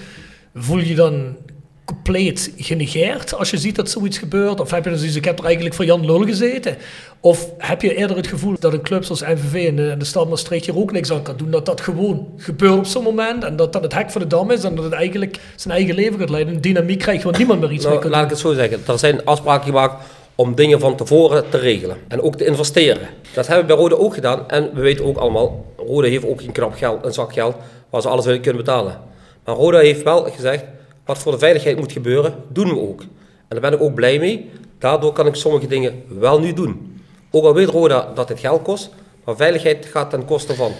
Voel je dan compleet genegeerd als je ziet dat zoiets gebeurt? Of heb je dan zoiets, ik heb er eigenlijk voor Jan Lul gezeten? Of heb je eerder het gevoel dat een club zoals MVV en de, en de stad Maastricht hier ook niks aan kan doen? Dat dat gewoon gebeurt op zo'n moment en dat dat het hek voor de dam is en dat het eigenlijk zijn eigen leven gaat leiden. Een dynamiek krijgt waar niemand meer iets mee Nou, kan laat doen. ik het zo zeggen. Er zijn afspraken gemaakt om dingen van tevoren te regelen. En ook te investeren. Dat hebben we bij Rode ook gedaan. En we weten ook allemaal, Rode heeft ook geen knap geld, een zak geld, waar ze alles willen kunnen betalen. Maar Roda heeft wel gezegd, wat voor de veiligheid moet gebeuren, doen we ook. En daar ben ik ook blij mee. Daardoor kan ik sommige dingen wel nu doen. Ook al weet Roda dat het geld kost, maar veiligheid gaat ten koste van.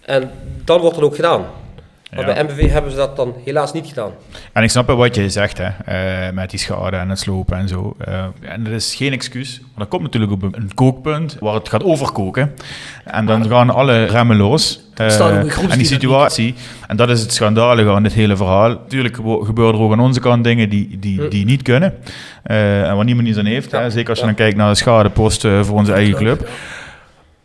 En dan wordt het ook gedaan. Maar bij MVV hebben ze dat dan helaas niet gedaan. En ik snap wel wat je zegt, hè, eh, met die schade en het slopen en zo. Eh, en dat is geen excuus, maar dat komt natuurlijk op een, kookpunt waar het gaat overkoken. En dan gaan alle remmen los. Een en die situatie, en dat is het schandalige aan dit hele verhaal. Natuurlijk gebeuren er ook aan onze kant dingen die, die, die niet kunnen. Eh, en waar niemand iets aan heeft. Hè. Zeker als je dan kijkt naar de schadepost eh, voor onze eigen club.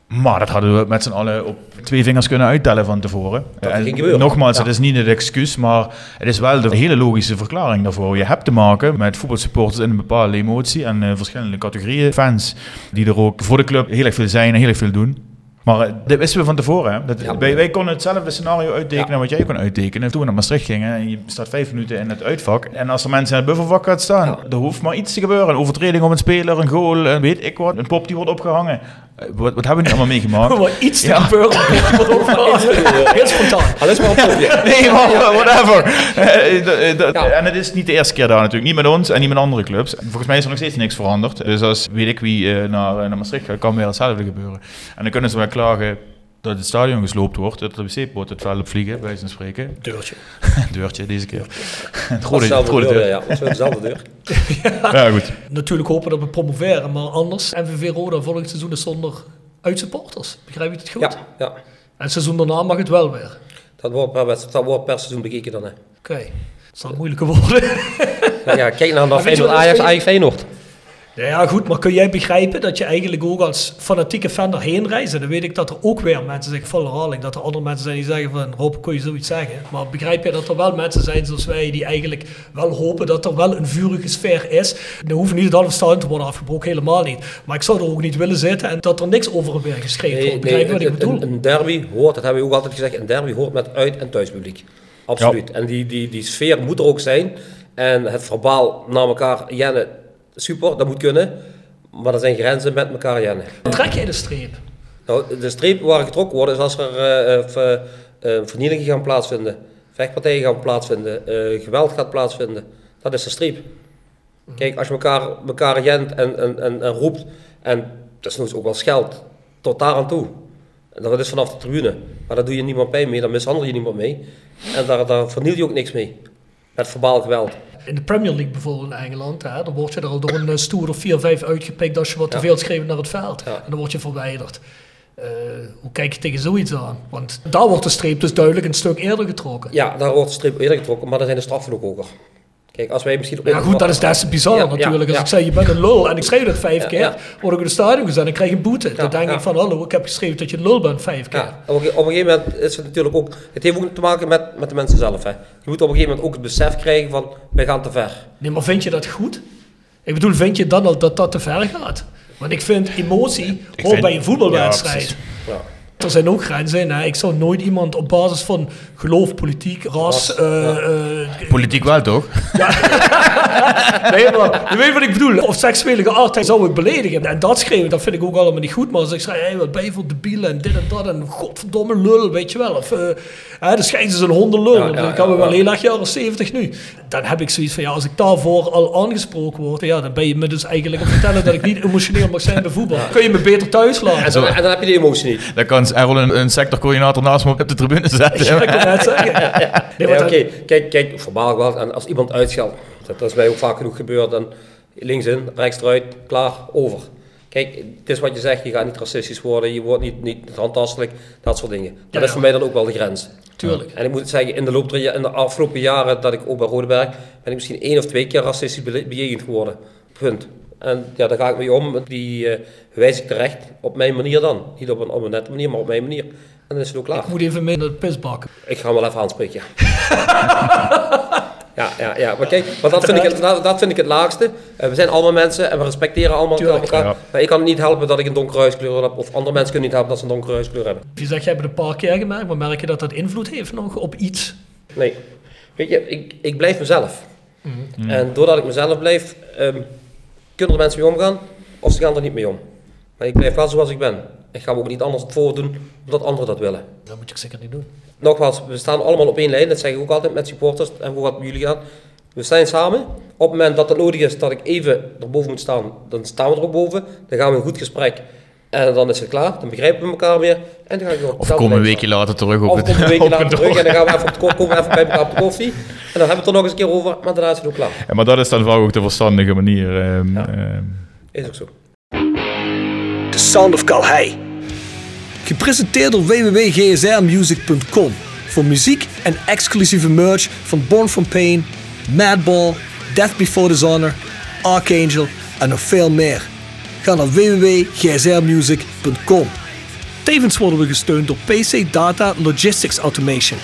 Maar dat hadden we met z'n allen op twee vingers kunnen uittellen van tevoren. Dat En ging nogmaals, Ja. het is niet het excuus, maar het is wel de hele logische verklaring daarvoor. Je hebt te maken met voetbalsupporters in een bepaalde emotie en eh, verschillende categorieën fans die er ook voor de club heel erg veel zijn en heel erg veel doen. Maar eh, dit wisten we van tevoren. Hè? Dat, Ja. wij, wij konden hetzelfde scenario uittekenen Ja. wat jij kon uittekenen. Toen we naar Maastricht gingen en je staat vijf minuten in het uitvak. En als er mensen in het buffervak gaat staan, er hoeft maar iets te gebeuren. Een overtreding op een speler, een goal, een weet ik wat. Een pop die wordt opgehangen. Eh, Wat, wat hebben we nu allemaal meegemaakt? Maar iets te Ja. gebeuren. Heel spontaan. Alles maar op. Nee, maar whatever. Eh, Ja. En het is niet de eerste keer daar natuurlijk. Niet met ons en niet met andere clubs. Volgens mij is er nog steeds niks veranderd. Dus als weet ik wie eh, naar, naar Maastricht gaat, kan weer hetzelfde gebeuren. En dan kunnen ze wel klagen dat het stadion gesloopt wordt, dat de wc-poot het veld opvliegen, bij wijze van spreken. Deurtje. Deurtje deze keer. Het rode deur, deur. ja. Dezelfde deur. Ja, goed. Natuurlijk hopen dat we promoveren, maar anders. MVV Roda volgend seizoen is zonder uitsupporters. Begrijp je het goed? Ja, ja. En het seizoen daarna mag het wel weer. Dat wordt per, dat wordt per seizoen bekeken dan. Hè. Oké. Het zal moeilijker worden. Ja, kijk naar, Feyenoord, dat Ajax? Ajax Feyenoord. Ja, ja, goed, maar kun jij begrijpen dat je eigenlijk ook als fanatieke fan daarheen reist? En dan weet ik dat er ook weer mensen zeggen, volle herhaling, dat er andere mensen zijn die zeggen van, Rob, kun je zoiets zeggen? Maar begrijp je dat er wel mensen zijn zoals wij, die eigenlijk wel hopen dat er wel een vurige sfeer is? Dan hoeft niet het halve stadion te worden afgebroken, helemaal niet. Maar ik zou er ook niet willen zitten en dat er niks over weer geschreven Nee, wordt. Begrijp je wat ik een- bedoel? een, een derby hoort, dat hebben we ook altijd gezegd, een derby hoort met uit- en thuispubliek. Absoluut. En die, die, die sfeer moet er ook zijn. En het verbaal naar elkaar jennen, super, dat moet kunnen. Maar er zijn grenzen met elkaar jennen. Trek jij de streep? Nou, de streep waar getrokken wordt is als er eh, eh, ver- eh, vernielingen gaan plaatsvinden, vechtpartijen gaan plaatsvinden, eh, geweld gaat plaatsvinden. Dat is de streep. Kijk, als je elkaar, elkaar jent en, en, en, en roept, en dat is ook wel scheld, tot daar aan toe. En dat is vanaf de tribune. Maar daar doe je niemand pijn mee, daar mishandel je niemand mee. En daar, daar verniel je ook niks mee. Met verbaal geweld. In de Premier League bijvoorbeeld in Engeland, hè, dan word je er al door een eh, stoer of 4, 5 uitgepikt als je wat te veel schreef naar het veld. En dan word je verwijderd. Eh, hoe kijk je tegen zoiets aan? Want daar wordt de streep dus duidelijk een stuk eerder getrokken. Ja, daar wordt de streep eerder getrokken, maar dan zijn de straffen ook hoger. Kijk, als wij misschien... Ja goed, dat is des te bizar Ja, natuurlijk. ja, Als ja. ik zeg, je bent een lul en ik schreef dat vijf Ja, keer, ja. word ik in het stadion gezet en krijg je een boete. dan denk ja. ik van, hallo, ik heb geschreven dat je een lul bent vijf keer. Ja, op een, op een gegeven moment is het natuurlijk ook... Het heeft ook te maken met, met de mensen zelf. Hè. Je moet op een gegeven moment ook het besef krijgen van... Wij gaan te ver. Nee, maar vind je dat goed? Ik bedoel, vind je dan al dat dat te ver gaat? Want ik vind emotie hoort bij een voetbalwedstrijd. Ja. Er zijn ook grenzen in. Hè. Ik zou nooit iemand op basis van geloof, politiek, ras. eh, eh, Politiek wel, toch? nee, maar je weet wat ik bedoel. Of seksuele geaardheid zou ik beledigen. En dat schreeuwen, dat vind ik ook allemaal niet goed. Maar als ik zeg, hey, wat ben je voor debiel en dit en dat. En godverdomme lul, weet je wel. Of uh, hè, de schijnt is een hondenlul. Ja, ja, dan kan we ja, wel ja. heel erg jaren 70 nu. Dan heb ik zoiets van, ja, als ik daarvoor al aangesproken word. Ja, dan ben je me dus eigenlijk aan het vertellen dat ik niet emotioneel mag zijn bij voetbal. Kun je me beter thuis laten. En dan, en dan heb je die emotie niet. Dan kan Errol een, een sectorcoördinator naast me op de tribune zetten. Ja, ik kan net zeggen. Nee, Nee, want Oké, dan- kijk, kijk. En als iemand uitscheldt, dat, is mij ook vaak genoeg gebeurd, dan links in, rechts eruit, klaar, over. Kijk, het is wat je zegt, je gaat niet racistisch worden, je wordt niet, niet handtastelijk, dat soort dingen. Dat Ja, is voor mij dan ook wel de grens. Tuurlijk. En ik moet zeggen, in de loop in de afgelopen jaren dat ik ook bij Rodeberg, ben ik misschien één of twee keer racistisch bejegend geworden. Punt. En ja, daar ga ik mee om. Die eh, wijs ik terecht op mijn manier dan. Niet op een, op een nette manier, maar op mijn manier. En dan is het ook klaar. Ik moet even mee naar de pisbak. Ik ga hem wel even aanspreken. Ja, ja, ja. Maar kijk, maar dat, vind ik het, dat, dat vind ik het laagste. Eh, we zijn allemaal mensen en we respecteren allemaal Tuurlijk, elkaar. ja. Maar ik kan niet helpen dat ik een donkere huiskleur heb. Of andere mensen kunnen niet helpen dat ze een donkere huiskleur hebben. Je zegt, jij hebt het een paar keer gemerkt, maar merk je dat dat invloed heeft nog op iets? Nee. Weet je, ik, ik blijf mezelf. Mhm. En doordat ik mezelf blijf, ehm, kunnen er mensen mee omgaan of ze gaan er niet mee om. Maar ik blijf wel zoals ik ben. Ik ga me ook niet anders voordoen omdat anderen dat willen. Dat moet je zeker niet doen. Nogmaals, we staan allemaal op één lijn. Dat zeg ik ook altijd met supporters en hoe wat bij jullie gaan. We staan samen. Op het moment dat het nodig is dat ik even erboven moet staan, dan staan we er ook boven. Dan gaan we een goed gesprek. En dan is het klaar. Dan begrijpen we elkaar weer. En dan ga ik weer op Of kom een weekje later terug op Of het kom een weekje later terug en dan gaan we even, op komen we even bij elkaar op de koffie. En dan hebben we het er nog eens een keer over, maar daarna is het ook klaar. Ja, maar dat is dan vaak ook de verstandige manier. ehm, ehm. Is ook zo. The Sound of Calhei. Gepresenteerd door www.gsrmusic.com voor muziek en exclusieve merch van Born From Pain, Madball, Death Before Dishonor, Archangel en nog veel meer. Ga naar www.gsrmusic.com. Tevens worden we gesteund door PC Data Logistics Automation.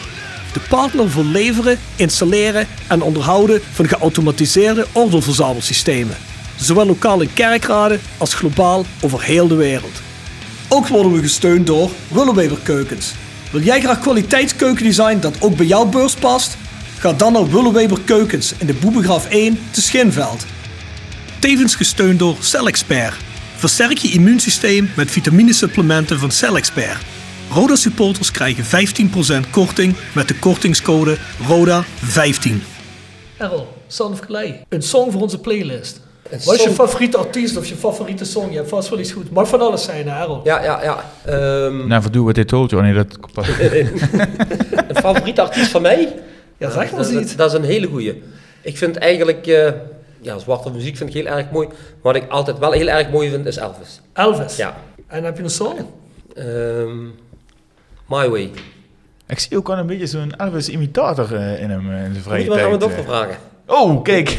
De partner voor leveren, installeren en onderhouden van geautomatiseerde ordeelverzamelsystemen. Zowel lokaal in kerkraden als globaal over heel de wereld. Ook worden we gesteund door Willeweber Keukens. Wil jij graag kwaliteitskeukendesign dat ook bij jouw beurs past? Ga dan naar Willeweber Keukens in de Boebegraaf 1 te Schinveld. Tevens gesteund door CellExpert. Versterk je immuunsysteem met vitaminesupplementen van CellExpert. Roda supporters krijgen 15% korting met de kortingscode RODA15. Errol, Son of Clay. Een song voor onze playlist. Wat is je favoriete artiest of je favoriete song? Je hebt vast wel iets goed. Mag van alles zijn, hè, Errol. Ja, ja, ja. Ehm, Never do what they told you. Oh, nee, dat... een favoriete artiest van mij? Ja, zeg maar dat, eens iets. dat, dat is een hele goeie. Ik vind eigenlijk, eh, ja, zwarte muziek vind ik heel erg mooi. Maar wat ik altijd wel heel erg mooi vind, is Elvis. Elvis. Ja. En heb je een song? Ehm, My Way. Ik zie ook al een beetje zo'n Elvis-imitator eh, in hem eh, in zijn Moet vrije je maar aan tijd. mijn dochter vragen. Oh, kijk.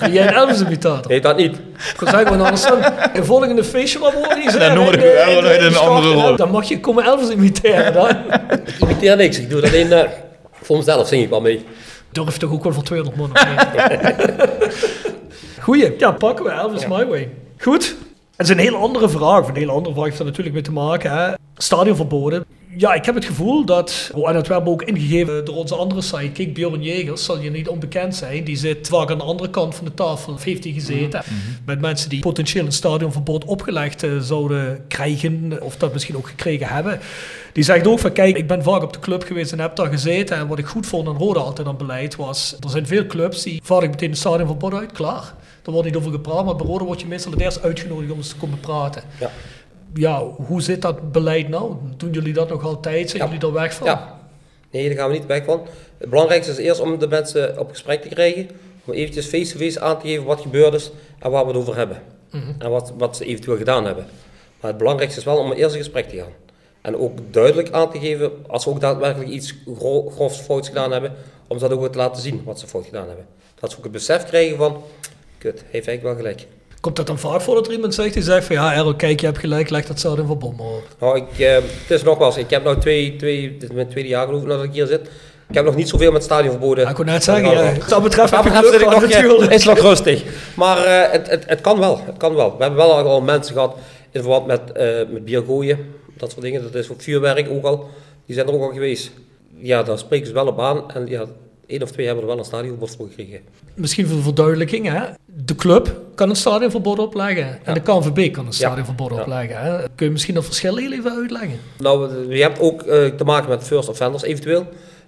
Ben jij een Elvis-imitator? Nee, dat niet. Ik kan zeggen, want anders dan een volgende feestje wat we organiseren. Dan we een de andere rol. Dan mag je komen Elvis imiteren dan. Ik imiteer niks. Ik doe het alleen eh, voor mezelf, zing ik wel mee. Durf toch ook wel voor 200 man Goeie, ja, pakken we Elvis My Way. Goed. Het is een hele andere vraag. Een hele andere vraag heeft er natuurlijk mee te maken. Hè. Stadionverboden. Ja, ik heb het gevoel dat, oh, en dat hebben we ook ingegeven door onze andere sidekick, Björn Jegers, zal je niet onbekend zijn. Die zit vaak aan de andere kant van de tafel, of heeft hij gezeten, met mensen die potentieel een stadionverbod opgelegd eh, zouden krijgen, of dat misschien ook gekregen hebben. Die zegt ook van, kijk, ik ben vaak op de club geweest en heb daar gezeten. En wat ik goed vond aan Roda altijd aan beleid was, er zijn veel clubs die vaar ik meteen een stadionverbod uit, klaar. Er wordt niet over gepraat, maar bij Roda word je meestal het eerst uitgenodigd om eens te komen praten. Ja. Ja, hoe zit dat beleid nou? Doen jullie dat nog altijd? Zijn Ja. jullie daar weg van? Ja. Nee, daar gaan we niet weg van. Het belangrijkste is eerst om de mensen op gesprek te krijgen. Om eventjes face-to-face aan te geven wat gebeurd is en waar we het over hebben. En wat, wat ze eventueel gedaan hebben. Maar het belangrijkste is wel om eerst in gesprek te gaan. En ook duidelijk aan te geven, als ze ook daadwerkelijk iets gro grofs fouts gedaan hebben, om ze dat ook te laten zien wat ze fout gedaan hebben. Dat ze ook het besef krijgen van, kut, hij heeft eigenlijk wel gelijk. Komt dat dan vaak voor dat er iemand zegt die zegt van ja, Errol, kijk, je hebt gelijk, leg dat stadionverbod maar op. Nou, ik, eh, het is nogmaals, ik heb nou twee, twee, dit is mijn tweede jaar geloof ik dat ik hier zit. Ik heb nog niet zoveel met stadionverboden. Ja, ik kon net zeggen, ja, wat dat betreft Wat heb dat betreft gehad, nog, natuurlijk. is nog rustig. Maar eh, het, het, het kan wel, het kan wel. We hebben wel al mensen gehad in verband met, eh met bier gooien, dat soort dingen. Dat is ook vuurwerk ook al. Die zijn er ook al geweest. Ja, daar spreken ze wel op aan. En ja, één of twee hebben er wel een stadionverbod voor gekregen. Misschien voor de verduidelijking, hè? de club kan een stadionverbod opleggen en de KNVB kan een stadionverbod Ja. opleggen. Hè? Kun je misschien dat verschil heel even uitleggen? Nou, je hebt ook eh, te maken met first offenders eventueel.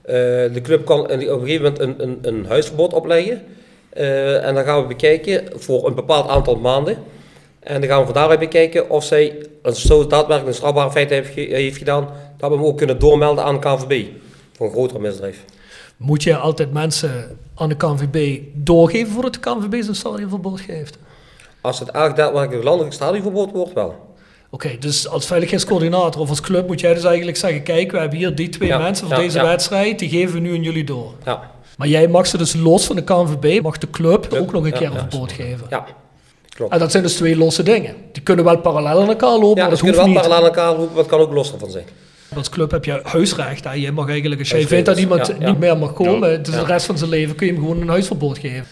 Eh, de club kan op een gegeven moment een, een, een huisverbod opleggen. Eh, en dan gaan we bekijken voor een bepaald aantal maanden. En dan gaan we van daaruit bekijken of zij een zo daadwerkelijk een strafbare feit heeft, heeft gedaan, dat we hem ook kunnen doormelden aan de KNVB. Voor een groter misdrijf. Moet je altijd mensen aan de KNVB doorgeven voordat de KNVB zijn stadionverbod geeft? Als het eigenlijk daadwerkelijk een landelijk stadionverbod wordt, wel. Oké, dus als veiligheidscoördinator of als club moet jij dus eigenlijk zeggen, kijk, we hebben hier die twee Ja, mensen voor ja, deze ja. wedstrijd, die geven we nu aan jullie door. Ja, Maar jij mag ze dus los van de KNVB, mag de club ook nog een keer een verbod geven. ja. klopt. En dat zijn dus twee losse dingen. Die kunnen wel parallel aan elkaar lopen, Ja, maar dat dat kunnen hoeft wel parallel aan elkaar roepen, maar het kan ook los ervan zijn. Als club heb je huisrecht. Hè. Je mag eigenlijk, als jij vindt dat iemand ja, niet meer mag komen, dus de rest van zijn leven kun je hem gewoon een huisverbod geven.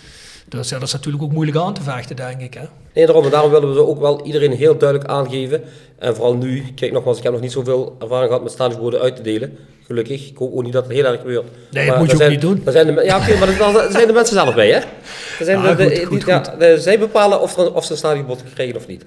Dus ja, dat is natuurlijk ook moeilijk aan te vechten, denk ik. Hè. Nee, daarom, en daarom willen we ook wel iedereen heel duidelijk aangeven. En vooral nu, kijk nogmaals, ik heb nog niet zoveel ervaring gehad met stadionverboden uit te delen. Gelukkig. Ik hoop ook niet dat het heel erg gebeurt. Nee, dat moet je ook zijn- niet doen. daar Zijn de, ja, oké, maar daar zijn de mensen zelf bij, hè? Zijn Ja, de, de- goed, die- goed, ja, zij bepalen of, er, of ze een stadionverbod krijgen of niet.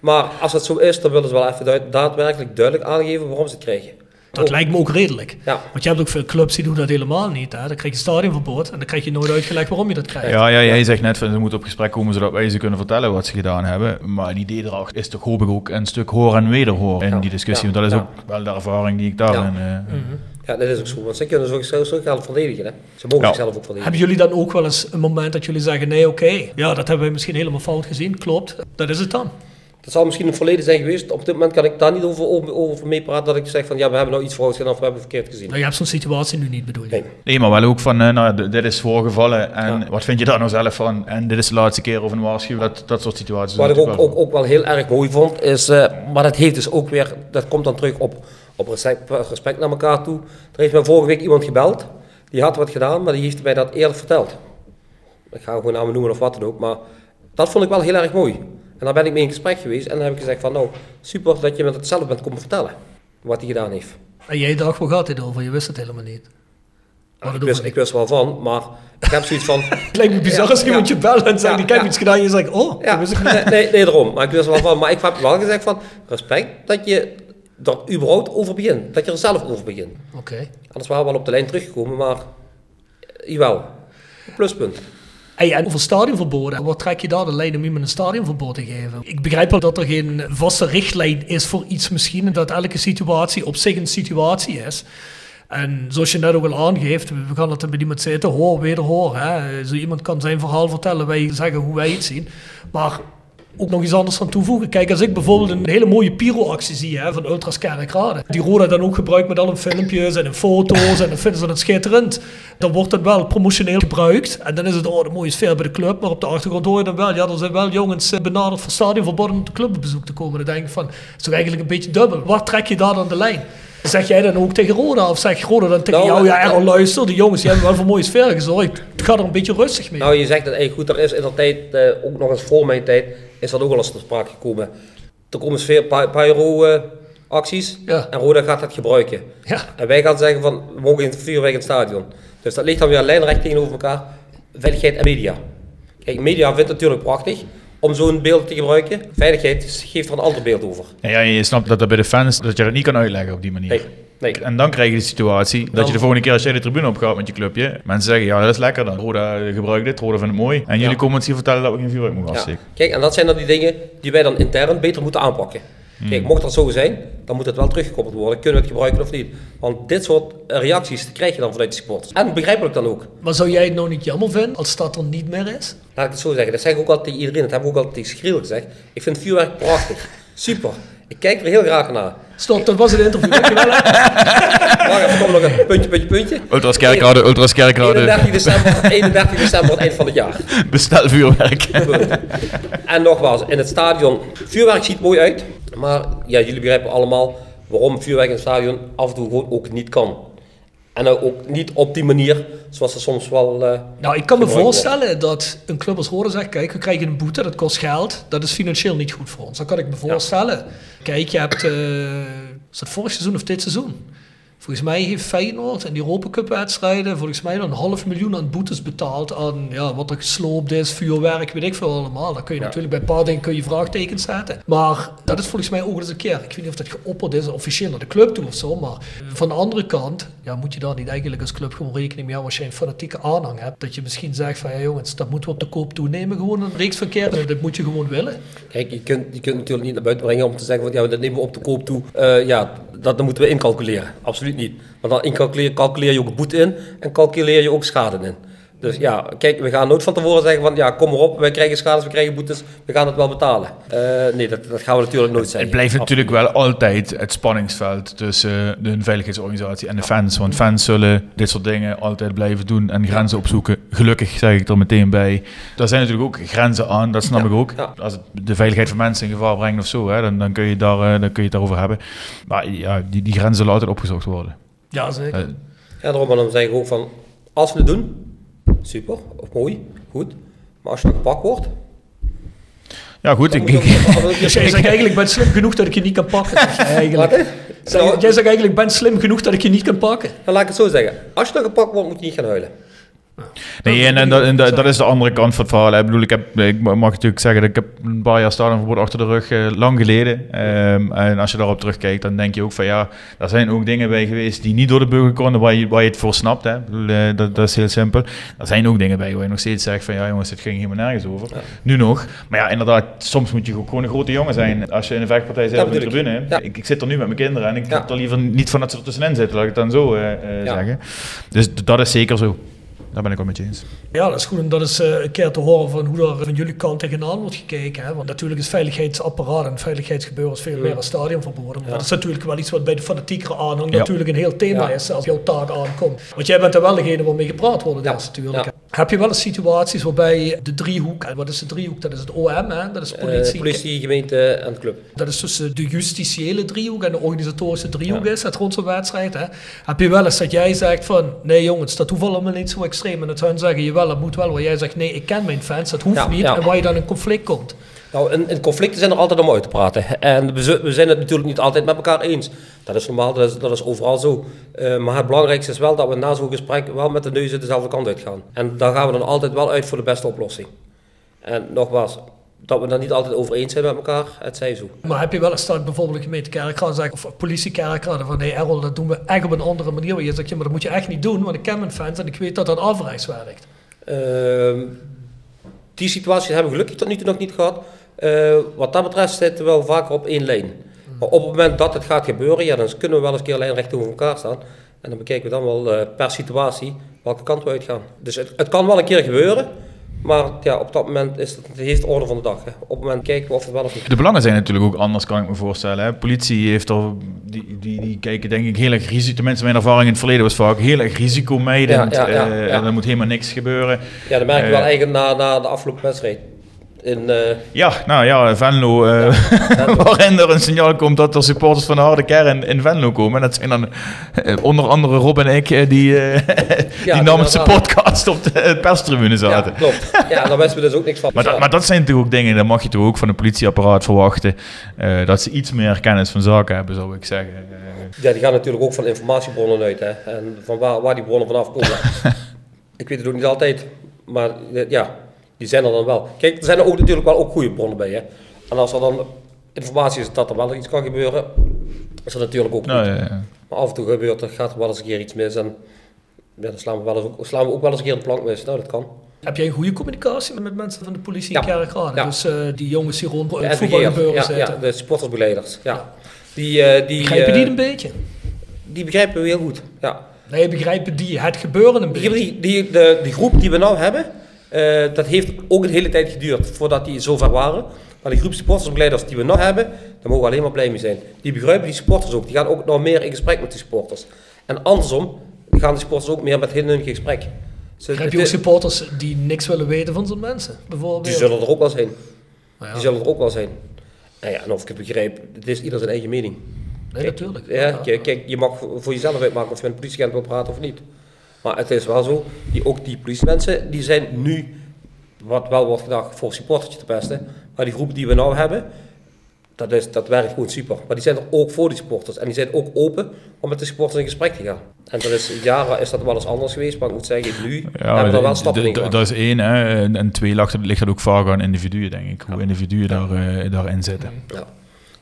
Maar als het zo is, dan willen ze wel even duid- daadwerkelijk duidelijk aangeven waarom ze het krijgen. Dat Ook- lijkt me ook redelijk. Ja. Want je hebt ook veel clubs die doen dat helemaal niet. Hè. Dan krijg je stadionverbod en dan krijg je nooit uitgelegd waarom je dat krijgt. Ja, ja, jij zegt net van ze moeten op gesprek komen zodat wij ze kunnen vertellen wat ze gedaan hebben. Maar die idee erachter is toch hoop ik ook een stuk hoor en wederhoor in Ja, die discussie. ja, Want dat is ja. ook wel de ervaring die ik daarin... Ja. eh, Ja, dat is ook zo. Want zij kunnen zichzelf zichzelf verdedigen, hè? Ze mogen Ja. zichzelf ook verdedigen. Hebben jullie dan ook wel eens een moment dat jullie zeggen, nee oké, ja dat hebben wij misschien helemaal fout gezien, klopt, dat is het dan. Dat zal misschien een verleden zijn geweest. Op dit moment kan ik daar niet over, over, over meepraten dat ik zeg van ja, we hebben nou iets fout gedaan of we hebben verkeerd gezien. Nou, je hebt zo'n situatie nu niet, bedoel je? Nee. Nee, maar wel ook van, eh, nou, dit is voorgevallen en wat vind je daar nou zelf van? En dit is de laatste keer of een waarschuwing, dat, dat soort situaties. Wat ik ook, ook, ook wel heel erg mooi vond, is, eh, maar dat heeft dus ook weer, dat komt dan terug op, op respect, respect naar elkaar toe. Er heeft mij vorige week iemand gebeld, die had wat gedaan, maar die heeft mij dat eerlijk verteld. Ik ga hem gewoon namen noemen of wat dan ook, maar dat vond ik wel heel erg mooi. En daar ben ik mee in gesprek geweest en dan heb ik gezegd van, nou, super dat je me dat zelf bent komen vertellen, wat hij gedaan heeft. En jij dacht, waar gaat dit over? Je wist het helemaal niet. Wat Ik het wist, ik wist wel van, maar ik heb zoiets van... Het lijkt me bizar als iemand je belt en zegt, ik heb iets gedaan. En je zegt, oh, Ja, wist ik niet. nee, nee, nee, daarom. Maar ik wist wel van. Maar ik heb wel gezegd van, respect dat je er überhaupt over begint. Dat je er zelf over begint. Oké. Anders waren we wel op de lijn teruggekomen, maar jawel. Pluspunt. Hey, over stadionverboden, wat trek je daar de lijn om iemand een stadionverbod te geven? Ik begrijp wel dat er geen vaste richtlijn is voor iets misschien, en dat elke situatie op zich een situatie is. En zoals je net ook al aangeeft, we gaan het met iemand zitten, hoor, wederhoor. Hè. Zo iemand kan zijn verhaal vertellen, wij zeggen hoe wij het zien. Maar ook nog iets anders van toevoegen. Kijk, als ik bijvoorbeeld een hele mooie pyro-actie zie hè, van Ultras Kerkrade, die Roda dan ook gebruikt met al hun filmpjes en foto's en dan vinden ze dat schitterend, dan wordt dat wel promotioneel gebruikt. En dan is het, oh, de mooie sfeer bij de club, maar op de achtergrond hoor je dan wel, ja, er zijn wel jongens eh, benaderd voor stadionverbod om de club op bezoek te komen. Dan denk ik van, dat is toch eigenlijk een beetje dubbel. Waar trek je daar dan de lijn? Zeg jij dan ook tegen Roda? Of zeg Roda dan tegen Nou, jou, ja, eh, Errol, luister, die jongens die hebben wel voor mooie sfeer gezorgd. Ga er een beetje rustig mee. Nou, je zegt dat eigenlijk goed. Er is in de tijd, eh, ook nog eens voor mijn tijd, is dat ook al eens ter sprake gekomen. Er komen sfeer py- pyro-acties Ja. en Roda gaat dat gebruiken. Ja. En wij gaan zeggen van, we mogen geen vuurwerk in het stadion. Dus dat ligt dan weer lijnrecht tegenover elkaar. Veiligheid en media. Kijk, media vindt het natuurlijk prachtig om zo'n beeld te gebruiken. Veiligheid geeft er een ander beeld over. Ja, ja, je snapt dat dat bij de fans, dat je dat niet kan uitleggen op die manier. Nee, nee. En dan krijg je de situatie dat je de volgende keer als jij de tribune opgaat met je clubje, mensen zeggen, ja dat is lekker dan. Roda gebruikt dit, Roda vindt het mooi. En jullie Ja. komen ons hier vertellen dat we geen vuurwerk mogen Ja. afsteken. Kijk, en dat zijn dan die dingen die wij dan intern beter moeten aanpakken. Kijk, mocht dat zo zijn, dan moet het wel teruggekoppeld worden. Kunnen we het gebruiken of niet? Want dit soort reacties krijg je dan vanuit de supporters. En begrijpelijk dan ook. Maar zou jij het nou niet jammer vinden als dat er niet meer is? Laat ik het zo zeggen. Dat zeg ik ook altijd tegen iedereen. Dat heb ik ook altijd tegen Schriel gezegd. Ik vind vuurwerk prachtig. Super. Ik kijk er heel graag naar. Stop, dat was het interview. Dankjewel. hè. Wacht even, kom nog een puntje, puntje, puntje. Ultras Kerkrade, Ultras Kerkrade, 31 december, 31 december, het eind van het jaar. bestel vuurwerk. En nogmaals, in het stadion, vuurwerk ziet mooi uit. Maar ja, jullie begrijpen allemaal waarom vuurwerk in het stadion af en toe gewoon ook niet kan. En ook niet op die manier, zoals er soms wel... eh, Nou, ik kan me voorstellen dat een club als Roda zegt, kijk, we krijgen een boete, dat kost geld, dat is financieel niet goed voor ons. Dat kan ik me voorstellen. Kijk, je hebt, eh, is dat vorig seizoen of dit seizoen? Volgens mij heeft Feyenoord in die Europa Cup wedstrijden volgens mij dan een half miljoen aan boetes betaald aan ja, wat er gesloopt is, vuurwerk, weet ik veel allemaal. Dan kun je natuurlijk bij een paar dingen kun je vraagtekens zetten. Maar dat is volgens mij ook eens een keer. Ik weet niet of dat geopperd is officieel naar de club toe of zo, maar van de andere kant ja, moet je daar niet eigenlijk als club gewoon rekening mee houden als je een fanatieke aanhang hebt. Dat je misschien zegt van ja jongens, dat moeten we op de koop toenemen, gewoon een reeks verkeer. Dat moet je gewoon willen. Kijk, je kunt, je kunt natuurlijk niet naar buiten brengen om te zeggen van ja, dat nemen we op de koop toe. Eh, ja, dat, moeten we incalculeren. Absoluut niet. Want dan incalculeer calculeer je ook boete in en calculeer je ook schade in. Dus ja, kijk, we gaan nooit van tevoren zeggen van ja, kom maar op, wij krijgen schades, we krijgen boetes, we gaan het wel betalen. Eh, nee, dat, dat gaan we natuurlijk nooit zeggen. Het blijft natuurlijk wel altijd het spanningsveld tussen de veiligheidsorganisatie en de fans. Want fans zullen dit soort dingen altijd blijven doen en grenzen opzoeken. Gelukkig zeg ik er meteen bij. Daar zijn natuurlijk ook grenzen aan, dat snap Ja, ik ook. ja. Als het de veiligheid van mensen in gevaar brengt of zo, hè, dan, dan, kun je daar, eh, dan kun je het daarover hebben. Maar ja, die, die grenzen zullen altijd opgezocht worden. Ja, zeker. Eh, Ja, daarom, maar dan zeg ik ook van, als we het doen, super, of mooi, goed. Maar als je gepakt wordt, ja, goed. Ik, ik, Dus jij zegt eigenlijk, ben slim genoeg dat ik je niet kan pakken. eigenlijk. Wat, hè? Zeg- Nou, jij zegt eigenlijk, ben slim genoeg dat ik je niet kan pakken. Dan laat ik het zo zeggen. Als je dan gepakt wordt, moet je niet gaan huilen. Nee, en, en, dat, en dat, dat is de andere kant van het verhaal. hè. Ik bedoel, ik, heb, ik mag natuurlijk zeggen dat ik heb een paar jaar stadionverbod achter de rug, eh, lang geleden. Ehm, en als je daarop terugkijkt, dan denk je ook van ja, daar zijn ook dingen bij geweest die niet door de beugel konden, waar je, waar je het voor snapt. Hè. Bedoel, eh, dat, dat is heel simpel. Er zijn ook dingen bij waar je nog steeds zegt van ja jongens, dit ging helemaal nergens over. Nu nog. Maar ja, inderdaad, soms moet je ook gewoon een grote jongen zijn. Als je in een vechtpartij zit op de tribune. Ja. Ik, ik zit er nu met mijn kinderen en ik Ja. heb er liever niet van dat ze er tussenin zitten, laat ik het dan zo eh, eh, Ja. zeggen. Dus dat is zeker zo. Daar ben ik wel met je eens. Ja, dat is goed om dat eens eh, een keer te horen van hoe er van jullie kant tegenaan wordt gekeken. Hè? Want natuurlijk is veiligheidsapparaat en veiligheidsgebeuren is veel meer een stadionverboden. Maar dat is natuurlijk wel iets wat bij de fanatiekere aanhang Ja. natuurlijk een heel thema Ja. is als jouw taak aankomt. Want jij bent er wel degene waarmee gepraat wordt, dat is natuurlijk. Heb je wel eens situaties waarbij de driehoek, en wat is de driehoek? Dat is het OM, hè? dat is Eh, politie. politie, gemeente en club. Dat is tussen de justitiële driehoek en de organisatorische driehoek is het rond zo'n wedstrijd. Hè? Heb je wel eens dat jij zegt van, nee jongens, dat hoeft allemaal niet zo extreem. En dat hun zeggen, je wel, dat moet wel. Waar jij zegt, nee, ik ken mijn fans, dat hoeft Ja, niet. ja. En waar je dan in conflict komt. Nou, in, in conflicten zijn er altijd om uit te praten. En we, zijn het natuurlijk niet altijd met elkaar eens. Dat is normaal, dat is, dat is overal zo. Eh, maar het belangrijkste is wel dat we na zo'n gesprek wel met de neuzen dezelfde kant uitgaan. En daar gaan we dan altijd wel uit voor de beste oplossing. En nogmaals, dat we dan niet altijd over eens zijn met elkaar, het zij zo. Maar heb je wel eens dat bijvoorbeeld de gemeente Kerkrade zegt, of politie Kerkrade, van nee Errol, dat doen we echt op een andere manier. Waar je zegt, ja, maar dat moet je echt niet doen, want ik ken mijn fans en ik weet dat dat afreis werkt. Ehm, die situatie hebben we gelukkig tot nu toe nog niet gehad. Eh, wat dat betreft zitten we wel vaker op één lijn. Maar op het moment dat het gaat gebeuren, ja, dan kunnen we wel eens een keer lijnrecht over elkaar staan. En dan bekijken we dan wel eh, per situatie welke kant we uitgaan. Dus het, het kan wel een keer gebeuren, maar ja, op dat moment is het, het heeft orde van de dag. Hè. Op het moment kijken we of het wel of niet. De belangen zijn natuurlijk ook anders, kan ik me voorstellen. Hè. Politie heeft er, die, die, die kijken denk ik heel erg risico, tenminste mijn ervaring in het verleden was vaak heel erg risicomijdend. Ja, ja, ja, eh, ja. En er moet helemaal niks gebeuren. Ja, dat merk je Eh, wel eigenlijk na, na de afgelopen wedstrijd. In, eh, Ja, nou ja, Venlo, eh, waarin er een signaal komt dat er supporters van de harde kern in Venlo komen. En dat zijn dan eh, onder andere Rob en ik, die, eh, die namens de podcast op de perstribune ja, zaten. klopt. Ja, daar wisten we dus ook niks van. Maar, dat, maar dat zijn natuurlijk ook dingen, dat mag je toch ook van een politieapparaat verwachten. dat ze iets meer kennis van zaken hebben, zou ik zeggen. Ja, die gaan natuurlijk ook van informatiebronnen uit. Hè? En van waar, waar die bronnen vanaf komen. ik weet het ook niet altijd. Maar ja, die zijn er dan wel. Kijk, er zijn er ook natuurlijk wel ook goede bronnen bij. Hè? En als er dan informatie is dat er wel iets kan gebeuren, is dat natuurlijk ook goed. nou, ja, ja. Maar af en toe gebeurt er, gaat er wel eens een keer iets mis. En ja, dan slaan we, wel eens ook, slaan we ook wel eens een keer de plank mis. Nou, dat kan. Heb jij een goede communicatie met mensen van de politie Ja. in Kerkrade? Ja. Dus eh, die jongens die rond De het voetbalgebeuren ja, zitten. ja, de supportersbegeleiders. Ja. Die, eh, die, Begrijpen eh, die het een beetje? die begrijpen we heel goed. Ja. Nee, begrijpen die het gebeuren een beetje? die, die, de, die groep die we nou hebben, eh, dat heeft ook een hele tijd geduurd voordat die zover waren. Maar die groep supportersbegeleiders die we nu hebben, daar mogen we alleen maar blij mee zijn. Die begrijpen die supporters ook. Die gaan ook nog meer in gesprek met die supporters. En andersom gaan die supporters ook meer met hen in gesprek. Ze- Begrijp je ook supporters die niks willen weten van zo'n mensen? Bijvoorbeeld. die zullen er ook wel zijn. Nou ja, Die zullen er ook wel zijn. Nou ja, en of ik het begrijp, het is ieder zijn eigen mening. nee, natuurlijk. Ja, kijk, kijk, je mag voor jezelf uitmaken of je met een politieagent wil praten of niet. Maar het is wel zo, die, ook die politiemensen, die zijn nu, wat wel wordt gedacht, voor supportertje te pesten. Maar die groep die we nou hebben, dat, is, dat werkt gewoon super. Maar die zijn er ook voor die supporters. En die zijn ook open om met de supporters in gesprek te gaan. En dat is, jaren is dat wel eens anders geweest, maar ik moet zeggen, nu hebben we er wel stappen in dat is één. Hè. En, en twee ligt, ligt dat ook vaak aan individuen, denk ik. Hoe individuen daar, eh, daarin zitten. Ja.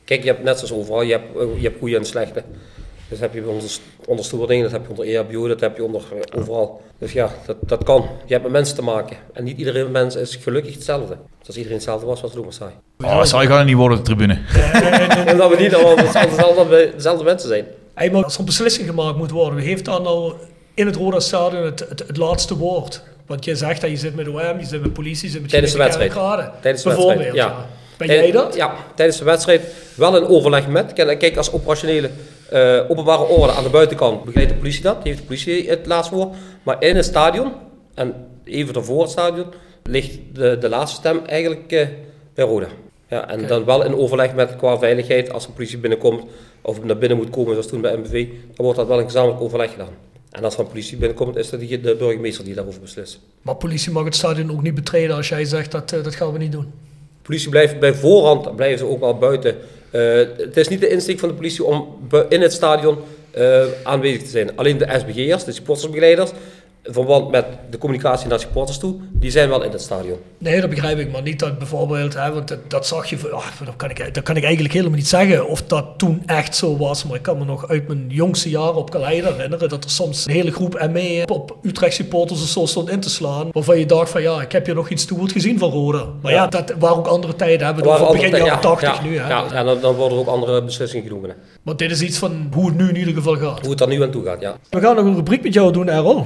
Kijk, je hebt net zoals overal, je hebt, je hebt goede en slechte. Dus heb je onder, onder stoerdingen, dat heb je onder EHBO, dat heb je onder eh, overal. Dus ja, dat, dat kan. Je hebt met mensen te maken. En niet iedere mens is gelukkig hetzelfde. Dus als iedereen hetzelfde was, was het ook maar saai. Oh, saai gaat het niet worden op de tribune. En dat we niet allemaal dezelfde, dezelfde mensen zijn. Hey, maar als er een beslissing gemaakt moet worden, wie heeft dan nou in het Roda Stadion het, het, het laatste woord? Want je zegt dat je zit met OM, je zit met politie, je zit met Tijdens de wedstrijd. Tijdens de Bijvoorbeeld, wedstrijd, ja. Ben jij dat? Ja, tijdens de wedstrijd wel in overleg met. Kijk, als operationele eh, openbare orde aan de buitenkant begeleidt de politie dat. Heeft de politie het laatste woord. Maar in het stadion, en even daarvoor het stadion, ligt de, de laatste stem eigenlijk eh, bij Roda. Ja, en dan wel in overleg met qua veiligheid, als de politie binnenkomt of naar binnen moet komen, zoals toen bij MBV, dan wordt dat wel in gezamenlijk overleg gedaan. En als er een politie binnenkomt, is dat de burgemeester die daarover beslist. Maar politie mag het stadion ook niet betreden als jij zegt dat eh, dat gaan we niet doen. politie blijft bij voorhand blijven ze ook wel buiten. Eh, het is niet de insteek van de politie om in het stadion eh, aanwezig te zijn. Alleen de SBG'ers, de supportersbegeleiders, verband met de communicatie naar supporters toe, die zijn wel in het stadion. Nee, dat begrijp ik, maar niet dat bijvoorbeeld, hè, want dat, dat zag je, ah, dat, kan ik, dat kan ik eigenlijk helemaal niet zeggen of dat toen echt zo was, maar ik kan me nog uit mijn jongste jaren op Kaleida herinneren dat er soms een hele groep ME op Utrecht supporters of zo stond in te slaan, waarvan je dacht van ja, ik heb hier nog iets te goed gezien van Roda. Maar ja, dat waren ook andere tijden, hebben we over begin jaren ja, 80 ja, nu. Hè. Ja, en dan, dan worden er ook andere beslissingen genomen. hè. Maar dit is iets van hoe het nu in ieder geval gaat. Hoe het er nu aan toe gaat, ja. We gaan nog een rubriek met jou doen, Errol.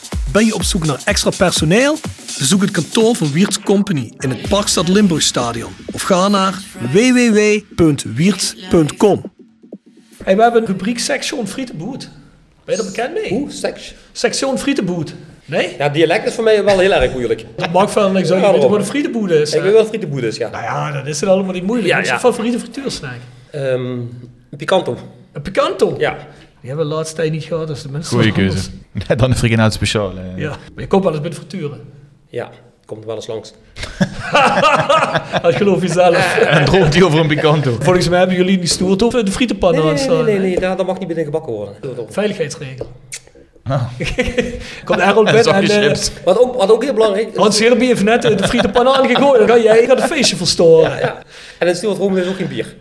Ben je op zoek naar extra personeel? Bezoek het kantoor van Wiert's Company in het Parkstad Limburgstadion of ga naar www.wierts.com. Hey, we hebben een rubriek Section Frietenboot. Ben je er bekend mee? Hoe? Section Frietenboot. Nee? Ja, dialect is voor mij wel heel erg moeilijk. Dat mag van niks uit. Je toch wat een waarom? frietenboede is? Ik weet wel frietenboede is, ja. Nou ja, dat is het allemaal niet moeilijk. Ja, Wat is je favoriete frituursnack? Ehm, een picanto. Een picanto? Ja. Die hebben we de laatste tijd niet gehad, dus de mensen Goeie keuze. Dan de frikandel speciaal. eh. Ja, maar je koopt wel eens bij de frituren. Ja, komt wel eens langs. Dat geloof je zelf. En droogt hij over een picanto. Volgens mij hebben jullie niet stoert over de frietenpan Nee, nee, aanstaan. nee, nee, nee, daar, daar mag niet binnen gebakken worden. Veiligheidsregel. Komt Errol En binnen en eh. Wat ook, wat ook heel belangrijk is. Hans Heerby heeft net eh, de frietenpan aangegooid. Dan ga jij gaat een feestje verstoren. Ja. En in het Stuart is ook geen bier.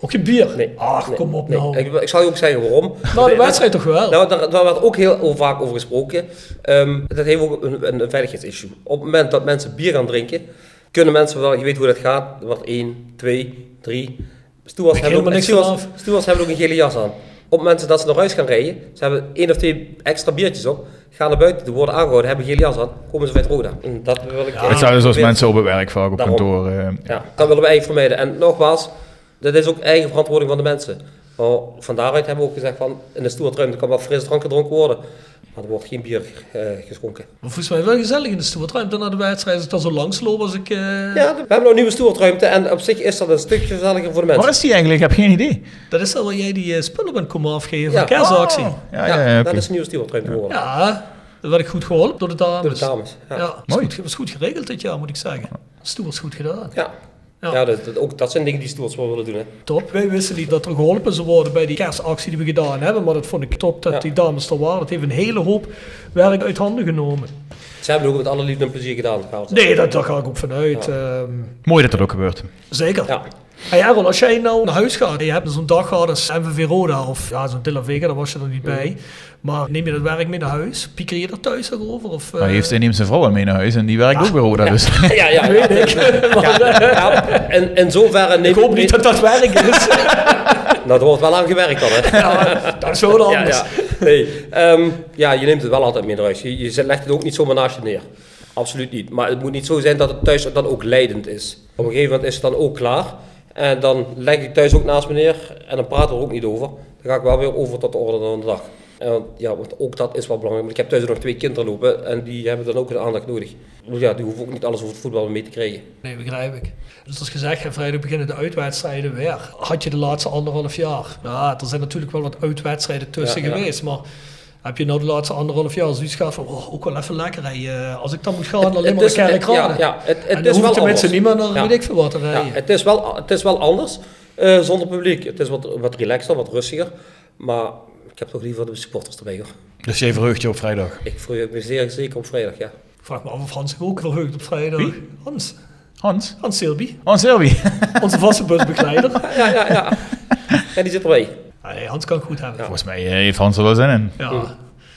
Ook geen bier? Nee. Ach, Nee, kom op nee. nou. Ik, ik zal je ook zeggen waarom. Nou, de wedstrijd toch wel? Nou, daar, daar werd ook heel vaak over gesproken. Ehm, dat heeft ook een, een veiligheidsissue. Op het moment dat mensen bier gaan drinken, kunnen mensen wel, je weet hoe dat gaat, er wordt 1, 2, 3. Stewards hebben, ook, stewards, stewards hebben ook een gele jas aan. Op het moment dat ze naar huis gaan rijden, ze hebben één of twee extra biertjes op, gaan naar buiten, die worden aangehouden, hebben een gele jas aan, komen ze bij het roda. En dat wil ik Het zijn dus als mensen op het werk vaak op Daarom. kantoor. eh, ja, dat willen we eigenlijk vermijden. En nogmaals, dat is ook eigen verantwoording van de mensen. Maar van daaruit hebben we ook gezegd van, in de stoelruimte kan wel fris drank gedronken worden. Maar er wordt geen bier eh, geschonken. Maar volgens mij wel gezellig in de stoelruimte na de wedstrijd. Als ik dan zo langs loop als ik... eh, Ja, we hebben nou een nieuwe stoelruimte en op zich is dat een stukje gezelliger voor de mensen. Waar is die eigenlijk? Ik heb geen idee. Dat is al waar jij die eh, spullen bent komen afgeven Ja. voor de kerstactie. Oh, ja, ja, ja, ja, dat is een nieuwe stoelruimte geworden. Ja, dat werd ik goed geholpen door de dames. Door de dames. Ja. Mooi. goed, was goed geregeld dit jaar, moet ik zeggen. De stoel was goed gedaan. Ja. Ja. Ja, dat, dat- ook, dat zijn dingen die stewards wel willen doen. Hè. Top. Wij wisten niet dat er geholpen zou worden bij die kerstactie die we gedaan hebben. Maar dat vond ik top dat Ja. die dames er waren. Het heeft een hele hoop werk uit handen genomen. Ze hebben het ook met alle liefde en plezier gedaan. Nee, dat, daar ga ik ook vanuit. Ehm, Mooi dat dat ook gebeurt. zeker. Ja. Hey Errol, als jij nou naar huis gaat en je hebt zo'n dag gehad als MVV Roda of ja, zo'n De La Vega, daar was je er niet bij. Maar neem je dat werk mee naar huis? Pieker je er thuis over? Of, Maar hij eh, heeft, hij neemt zijn vrouw mee naar huis en die werkt ook bij Roda. Dus. Ja, ja, weet ik. Maar, eh, Ja, en in zoverre neem ik hoop niet dat dat werk is. Nou, er wordt wel aan gewerkt dan, hè. ja, dat is wel Ja, anders. ja. Nee, ehm, ja, je neemt het wel altijd mee naar huis. Je, je legt het ook niet zomaar naast je neer. Absoluut niet. Maar het moet niet zo zijn dat het thuis dan ook leidend is. Op een gegeven moment is het dan ook klaar. En dan leg ik thuis ook naast me neer. En dan praten we er ook niet over. Dan ga ik wel weer over tot de orde van de dag. En ja, want ook dat is wel belangrijk. Want ik heb thuis nog twee kinderen lopen. En die hebben dan ook een aandacht nodig. Ja, die hoeven ook niet alles over het voetbal mee te krijgen. Nee, begrijp ik. Dus als gezegd, vrijdag beginnen de uitwedstrijden weer. Had je de laatste anderhalf jaar? Ja, er zijn natuurlijk wel wat uitwedstrijden tussen Ja, ja. geweest, maar heb je nou de laatste anderhalf jaar zoiets gehad van, oh, ook wel even lekker rijden. Als ik dan moet gaan, dan alleen maar is- ja, ja, het, en het dan is wel hoeft de mensen niet meer naar Ja. weet ik veel wat te Ja, rijden. het, is wel, het is wel anders eh, zonder publiek. Het is wat, wat relaxter, wat rustiger. Maar ik heb toch liever de supporters erbij hoor. Dus jij verheugt je op vrijdag. Ik verheug me zeer zeker op vrijdag, ja. Ik vraag me af of Hans zich ook verheugt op vrijdag. Wie? Hans. Hans? Hans Silby, Hans Selby. onze vaste busbegeleider. Ja, ja, ja. Ja, die zit erbij. Ah, Hans kan het goed hebben. Ja. Volgens mij eh, heeft Hans er wel zin in.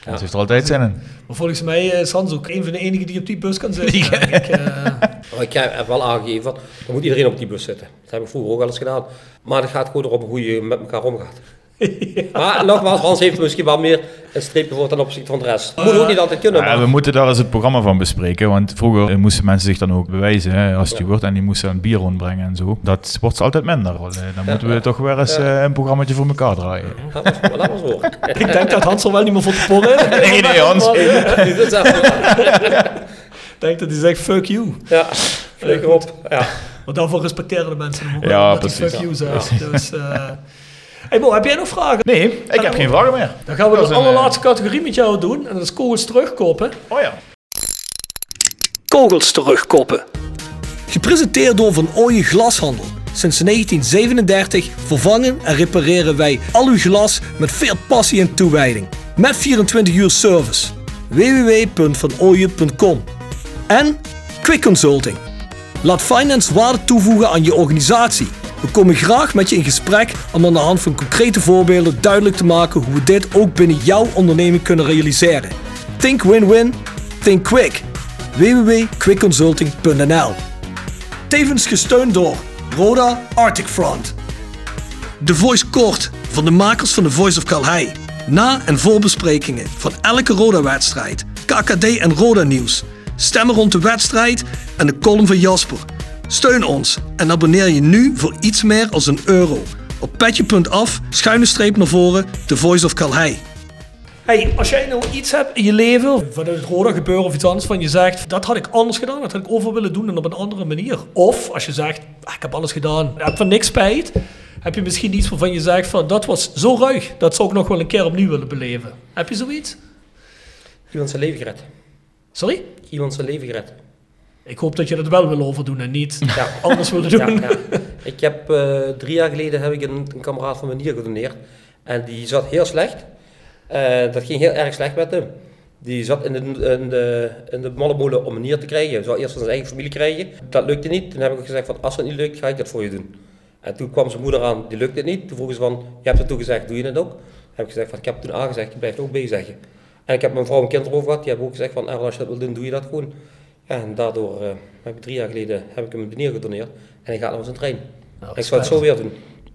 Hans heeft er altijd zin in. Maar volgens mij is Hans ook een van de enigen die op die bus kan zitten. ik, eh. Ik heb wel aangegeven, van, dan moet iedereen op die bus zitten. Dat heb ik vroeger ook wel eens gedaan. Maar het gaat gewoon erom hoe je met elkaar omgaat. Maar nogmaals, Hans heeft misschien wel meer een streepje voor ten opzichte van de rest. Moet ook niet altijd kunnen, Ja, we moeten daar eens het programma van bespreken. Want vroeger moesten mensen zich dan ook bewijzen hè, als steward. En die moesten een bier rondbrengen en zo. Dat wordt altijd minder. Eh, Dan moeten we toch weer eens eh, een programmaatje voor elkaar draaien. Laat maar zo- laat maar zo. ik denk dat Hans er wel niet meer voor te porren is. Nee, nee, Hans. Ik denk dat hij zegt fuck you. Ja, vlieg erop. Ja. Want daarvoor respecteren de mensen hem ook Ja, dat precies. fuck you zegt. Dus, eh hey Bo, heb jij nog vragen? Nee, ik heb geen vragen meer. Dan gaan we Dat de een, allerlaatste categorie met jou doen. En dat is kogels terugkoppen. Oh ja. Kogels terugkoppen. Gepresenteerd door Van Ooyen Glashandel. Sinds 1937 vervangen en repareren wij al uw glas met veel passie en toewijding. Met 24 uur service. www.vanooyen.com En Quick Consulting. Laat finance waarde toevoegen aan je organisatie. We komen graag met je in gesprek om aan de hand van concrete voorbeelden duidelijk te maken hoe we dit ook binnen jouw onderneming kunnen realiseren. Think win-win, think quick. www.quickconsulting.nl Tevens gesteund door Roda Arctic Front. De Voice Kort van de makers van The Voice of Calhei. Na- en voorbesprekingen van elke Roda-wedstrijd, KKD en Roda-nieuws. Stemmen rond de wedstrijd en de column van Jasper. Steun ons en abonneer je nu voor iets meer als een euro. Op petje.af, schuine streep naar voren, The Voice of Calhei. Hey, als jij nou iets hebt in je leven, vanuit het Roda gebeuren of iets anders, van je zegt, dat had ik anders gedaan, dat had ik over willen doen en op een andere manier. Of als je zegt, ah, ik heb alles gedaan, ik heb van niks spijt, heb je misschien iets waarvan je zegt van, dat was zo ruig, dat zou ik nog wel een keer opnieuw willen beleven. Heb je zoiets? Iemand zijn leven gered. Sorry? Iemand zijn leven gered. Ik hoop dat je dat wel wil overdoen en niet Ja. anders willen doen. ja. Ik heb eh, drie jaar geleden heb ik een, een kameraad van me nier gedoneerd. En die zat heel slecht. Eh, dat ging heel erg slecht met hem. Die zat in de, in de, in de om een nier te krijgen. Hij zou eerst van zijn eigen familie krijgen. Dat lukte niet. Toen heb ik gezegd van als het niet lukt, ga ik dat voor je doen. En toen kwam zijn moeder aan, die lukte het niet. Toen vroegen ze van, je hebt het toen gezegd, doe je het ook? Toen heb ik gezegd van, ik heb het toen aangezegd, je blijft ook B zeggen. En ik heb mijn vrouw en kind erover gehad, die hebben ook gezegd van, als je dat wil doen, doe je dat gewoon. Ja, en daardoor eh, heb ik drie jaar geleden heb ik hem een gedoneerd. En hij gaat naar zijn trein. ik zou het zo weer doen.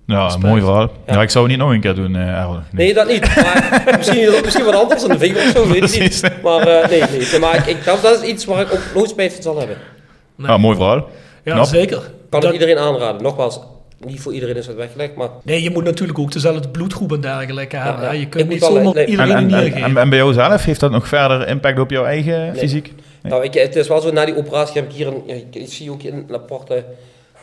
Ja, Respect. mooi verhaal. Ja. Ja. ik zou het niet nog een keer doen, eh Errol. Nee, dat niet. Maar misschien, misschien wat anders, een vinger of zo, weet ik niet. Maar eh, nee, nee. nee, Maar ik, ik, dat, dat is iets waar ik ook nooit spijt van zal hebben. Ja, mooi verhaal. Ja, Knap. zeker. Kan Dat- ik iedereen aanraden. Nogmaals, niet voor iedereen is het weggelegd, maar Nee, je moet natuurlijk ook dezelfde bloedgroep en dergelijke hebben. ja. Je kunt niet wel- zomaar nee. En, iedereen en, een en, en, geven. en bij jou zelf, heeft dat nog verder impact op jouw eigen fysiek? Nou, ik, het is wel zo, na die operatie heb ik hier een, ik, ik zie ook een aparte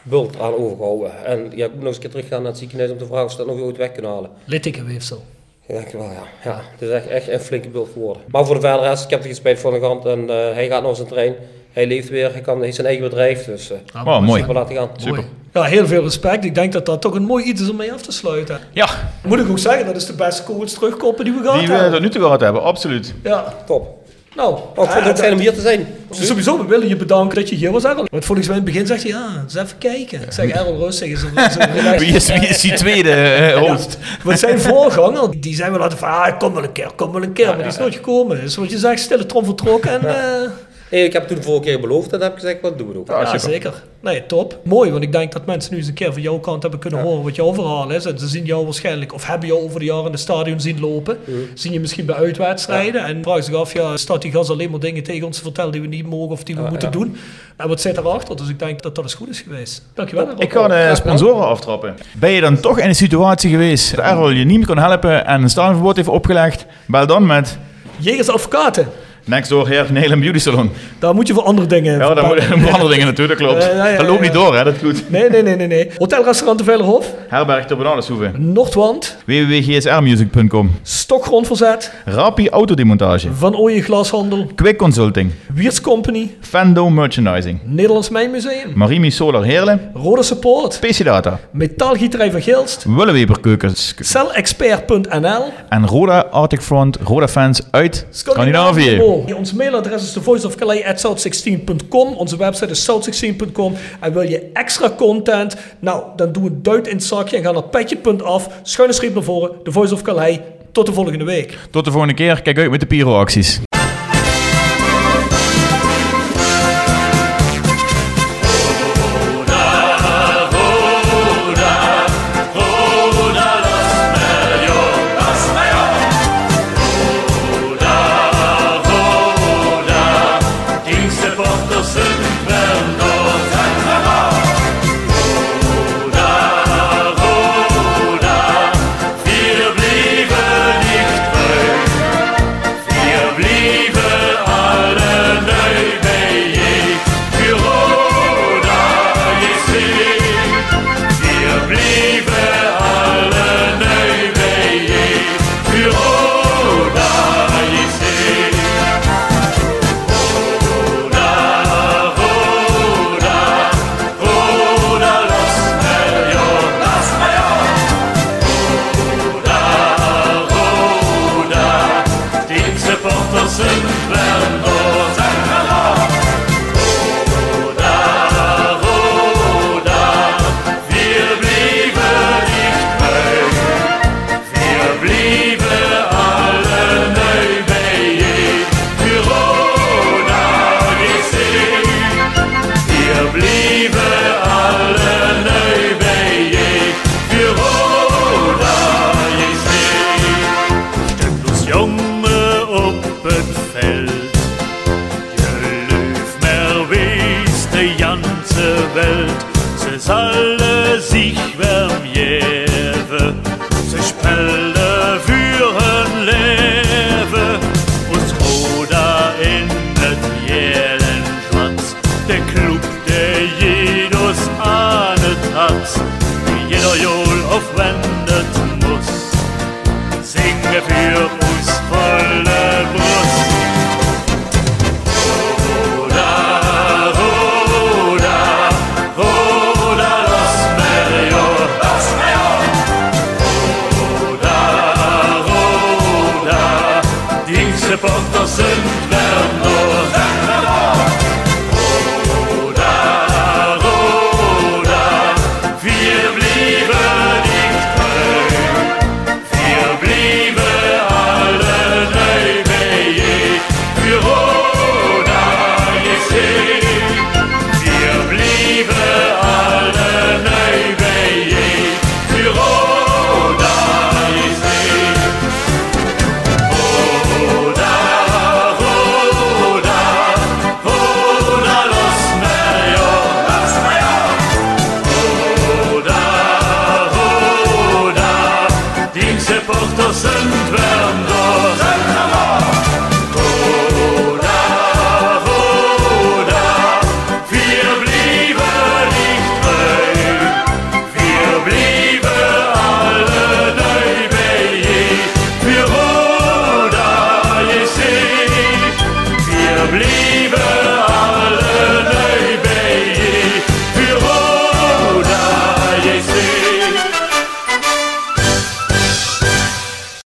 bult aan overgehouden. En ja, ik moet nog eens een keer teruggaan naar het ziekenhuis om te vragen of ze dat nog ooit weg kunnen halen. Littekenweefsel. Ja, ik wel, ja. ja. Het is echt, echt een flinke bult geworden. Maar voor de verder rest, ik heb er geen spijt van de kant en eh, hij gaat naar zijn trein. Hij leeft weer, hij, kan, hij heeft zijn eigen bedrijf, dus eh Oh, mooi. super laten gaan. Super. Mooi. Ja, heel veel respect. Ik denk dat dat toch een mooi iets is om mee af te sluiten. Ja, Moet ik ook zeggen, dat is de beste coach terugkoppen die we gehad die we hebben. tot nu toe gehad hebben, absoluut. Ja, Top. Nou. Oh, ik vond het eh, ook fijn om hier te zijn. Dus sowieso, we willen je bedanken dat je hier was, Errol. Want volgens mij in het begin zegt hij, ja, eens even kijken. Ik zeg, Errol, rustig. Is er, Wie is, wie is die tweede eh, host? Want zijn voorganger, die zijn wel altijd van, ah, kom wel een keer, kom wel een keer. maar die is nooit gekomen. Dus wat je zegt, stille trom vertrokken en... eh, ik heb het toen de vorige keer beloofd en heb ik gezegd, wat doen we ook. Ja, zeker. Nee, top. Mooi, want ik denk dat mensen nu eens een keer van jouw kant hebben kunnen horen wat jouw verhaal is. En ze zien jou waarschijnlijk, of hebben jou over de jaren in het stadion zien lopen. Zien je misschien bij uitwedstrijden. En vragen zich af, ja, staat die gast alleen maar dingen tegen ons te vertellen die we niet mogen of die we moeten doen. En wat zit erachter? Dus ik denk dat dat eens goed is geweest. Dankjewel. Rob. Ik ga de sponsoren aftrappen. Ben je dan toch in een situatie geweest dat Errol je niet meer kon helpen en een stadionverbod heeft opgelegd? Bel dan met Jegers Advocaten. Next Door Hair Nail and Beauty Salon. Daar moet je voor andere dingen... Ja, moeten moet andere dingen natuurlijk, dat klopt. Ja, ja, ja, dat loopt niet door, hè, dat goed. Nee, nee, nee, nee, nee. Hotelrestaurant de Veilerhof. Herberg ter Bananenshoeve. Noordwand. www.gsrmusic.com Stokgrondverzet. Rapi Autodemontage. Van Ooyen Glashandel. Quick Consulting. Wiers Company. Fendo Merchandising. Nederlands Mijnmuseum. Marimi Solar Heerlen. Rode Support. PC Data. Metaalgieterij van Gilst. Willeweber Keukens. Celexpert.nl. En Roda Arctic Front. Roda fans uit Scandinavië. Ons mailadres is thevoiceofcalais.south16.com. Onze website is south16.com. En wil je extra content? Nou, dan doe een duit in het zakje en ga naar petje.af. Schuine streep naar voren. The Voice of Calais. Tot de volgende week. Tot de volgende keer. Kijk uit met de pyro-acties.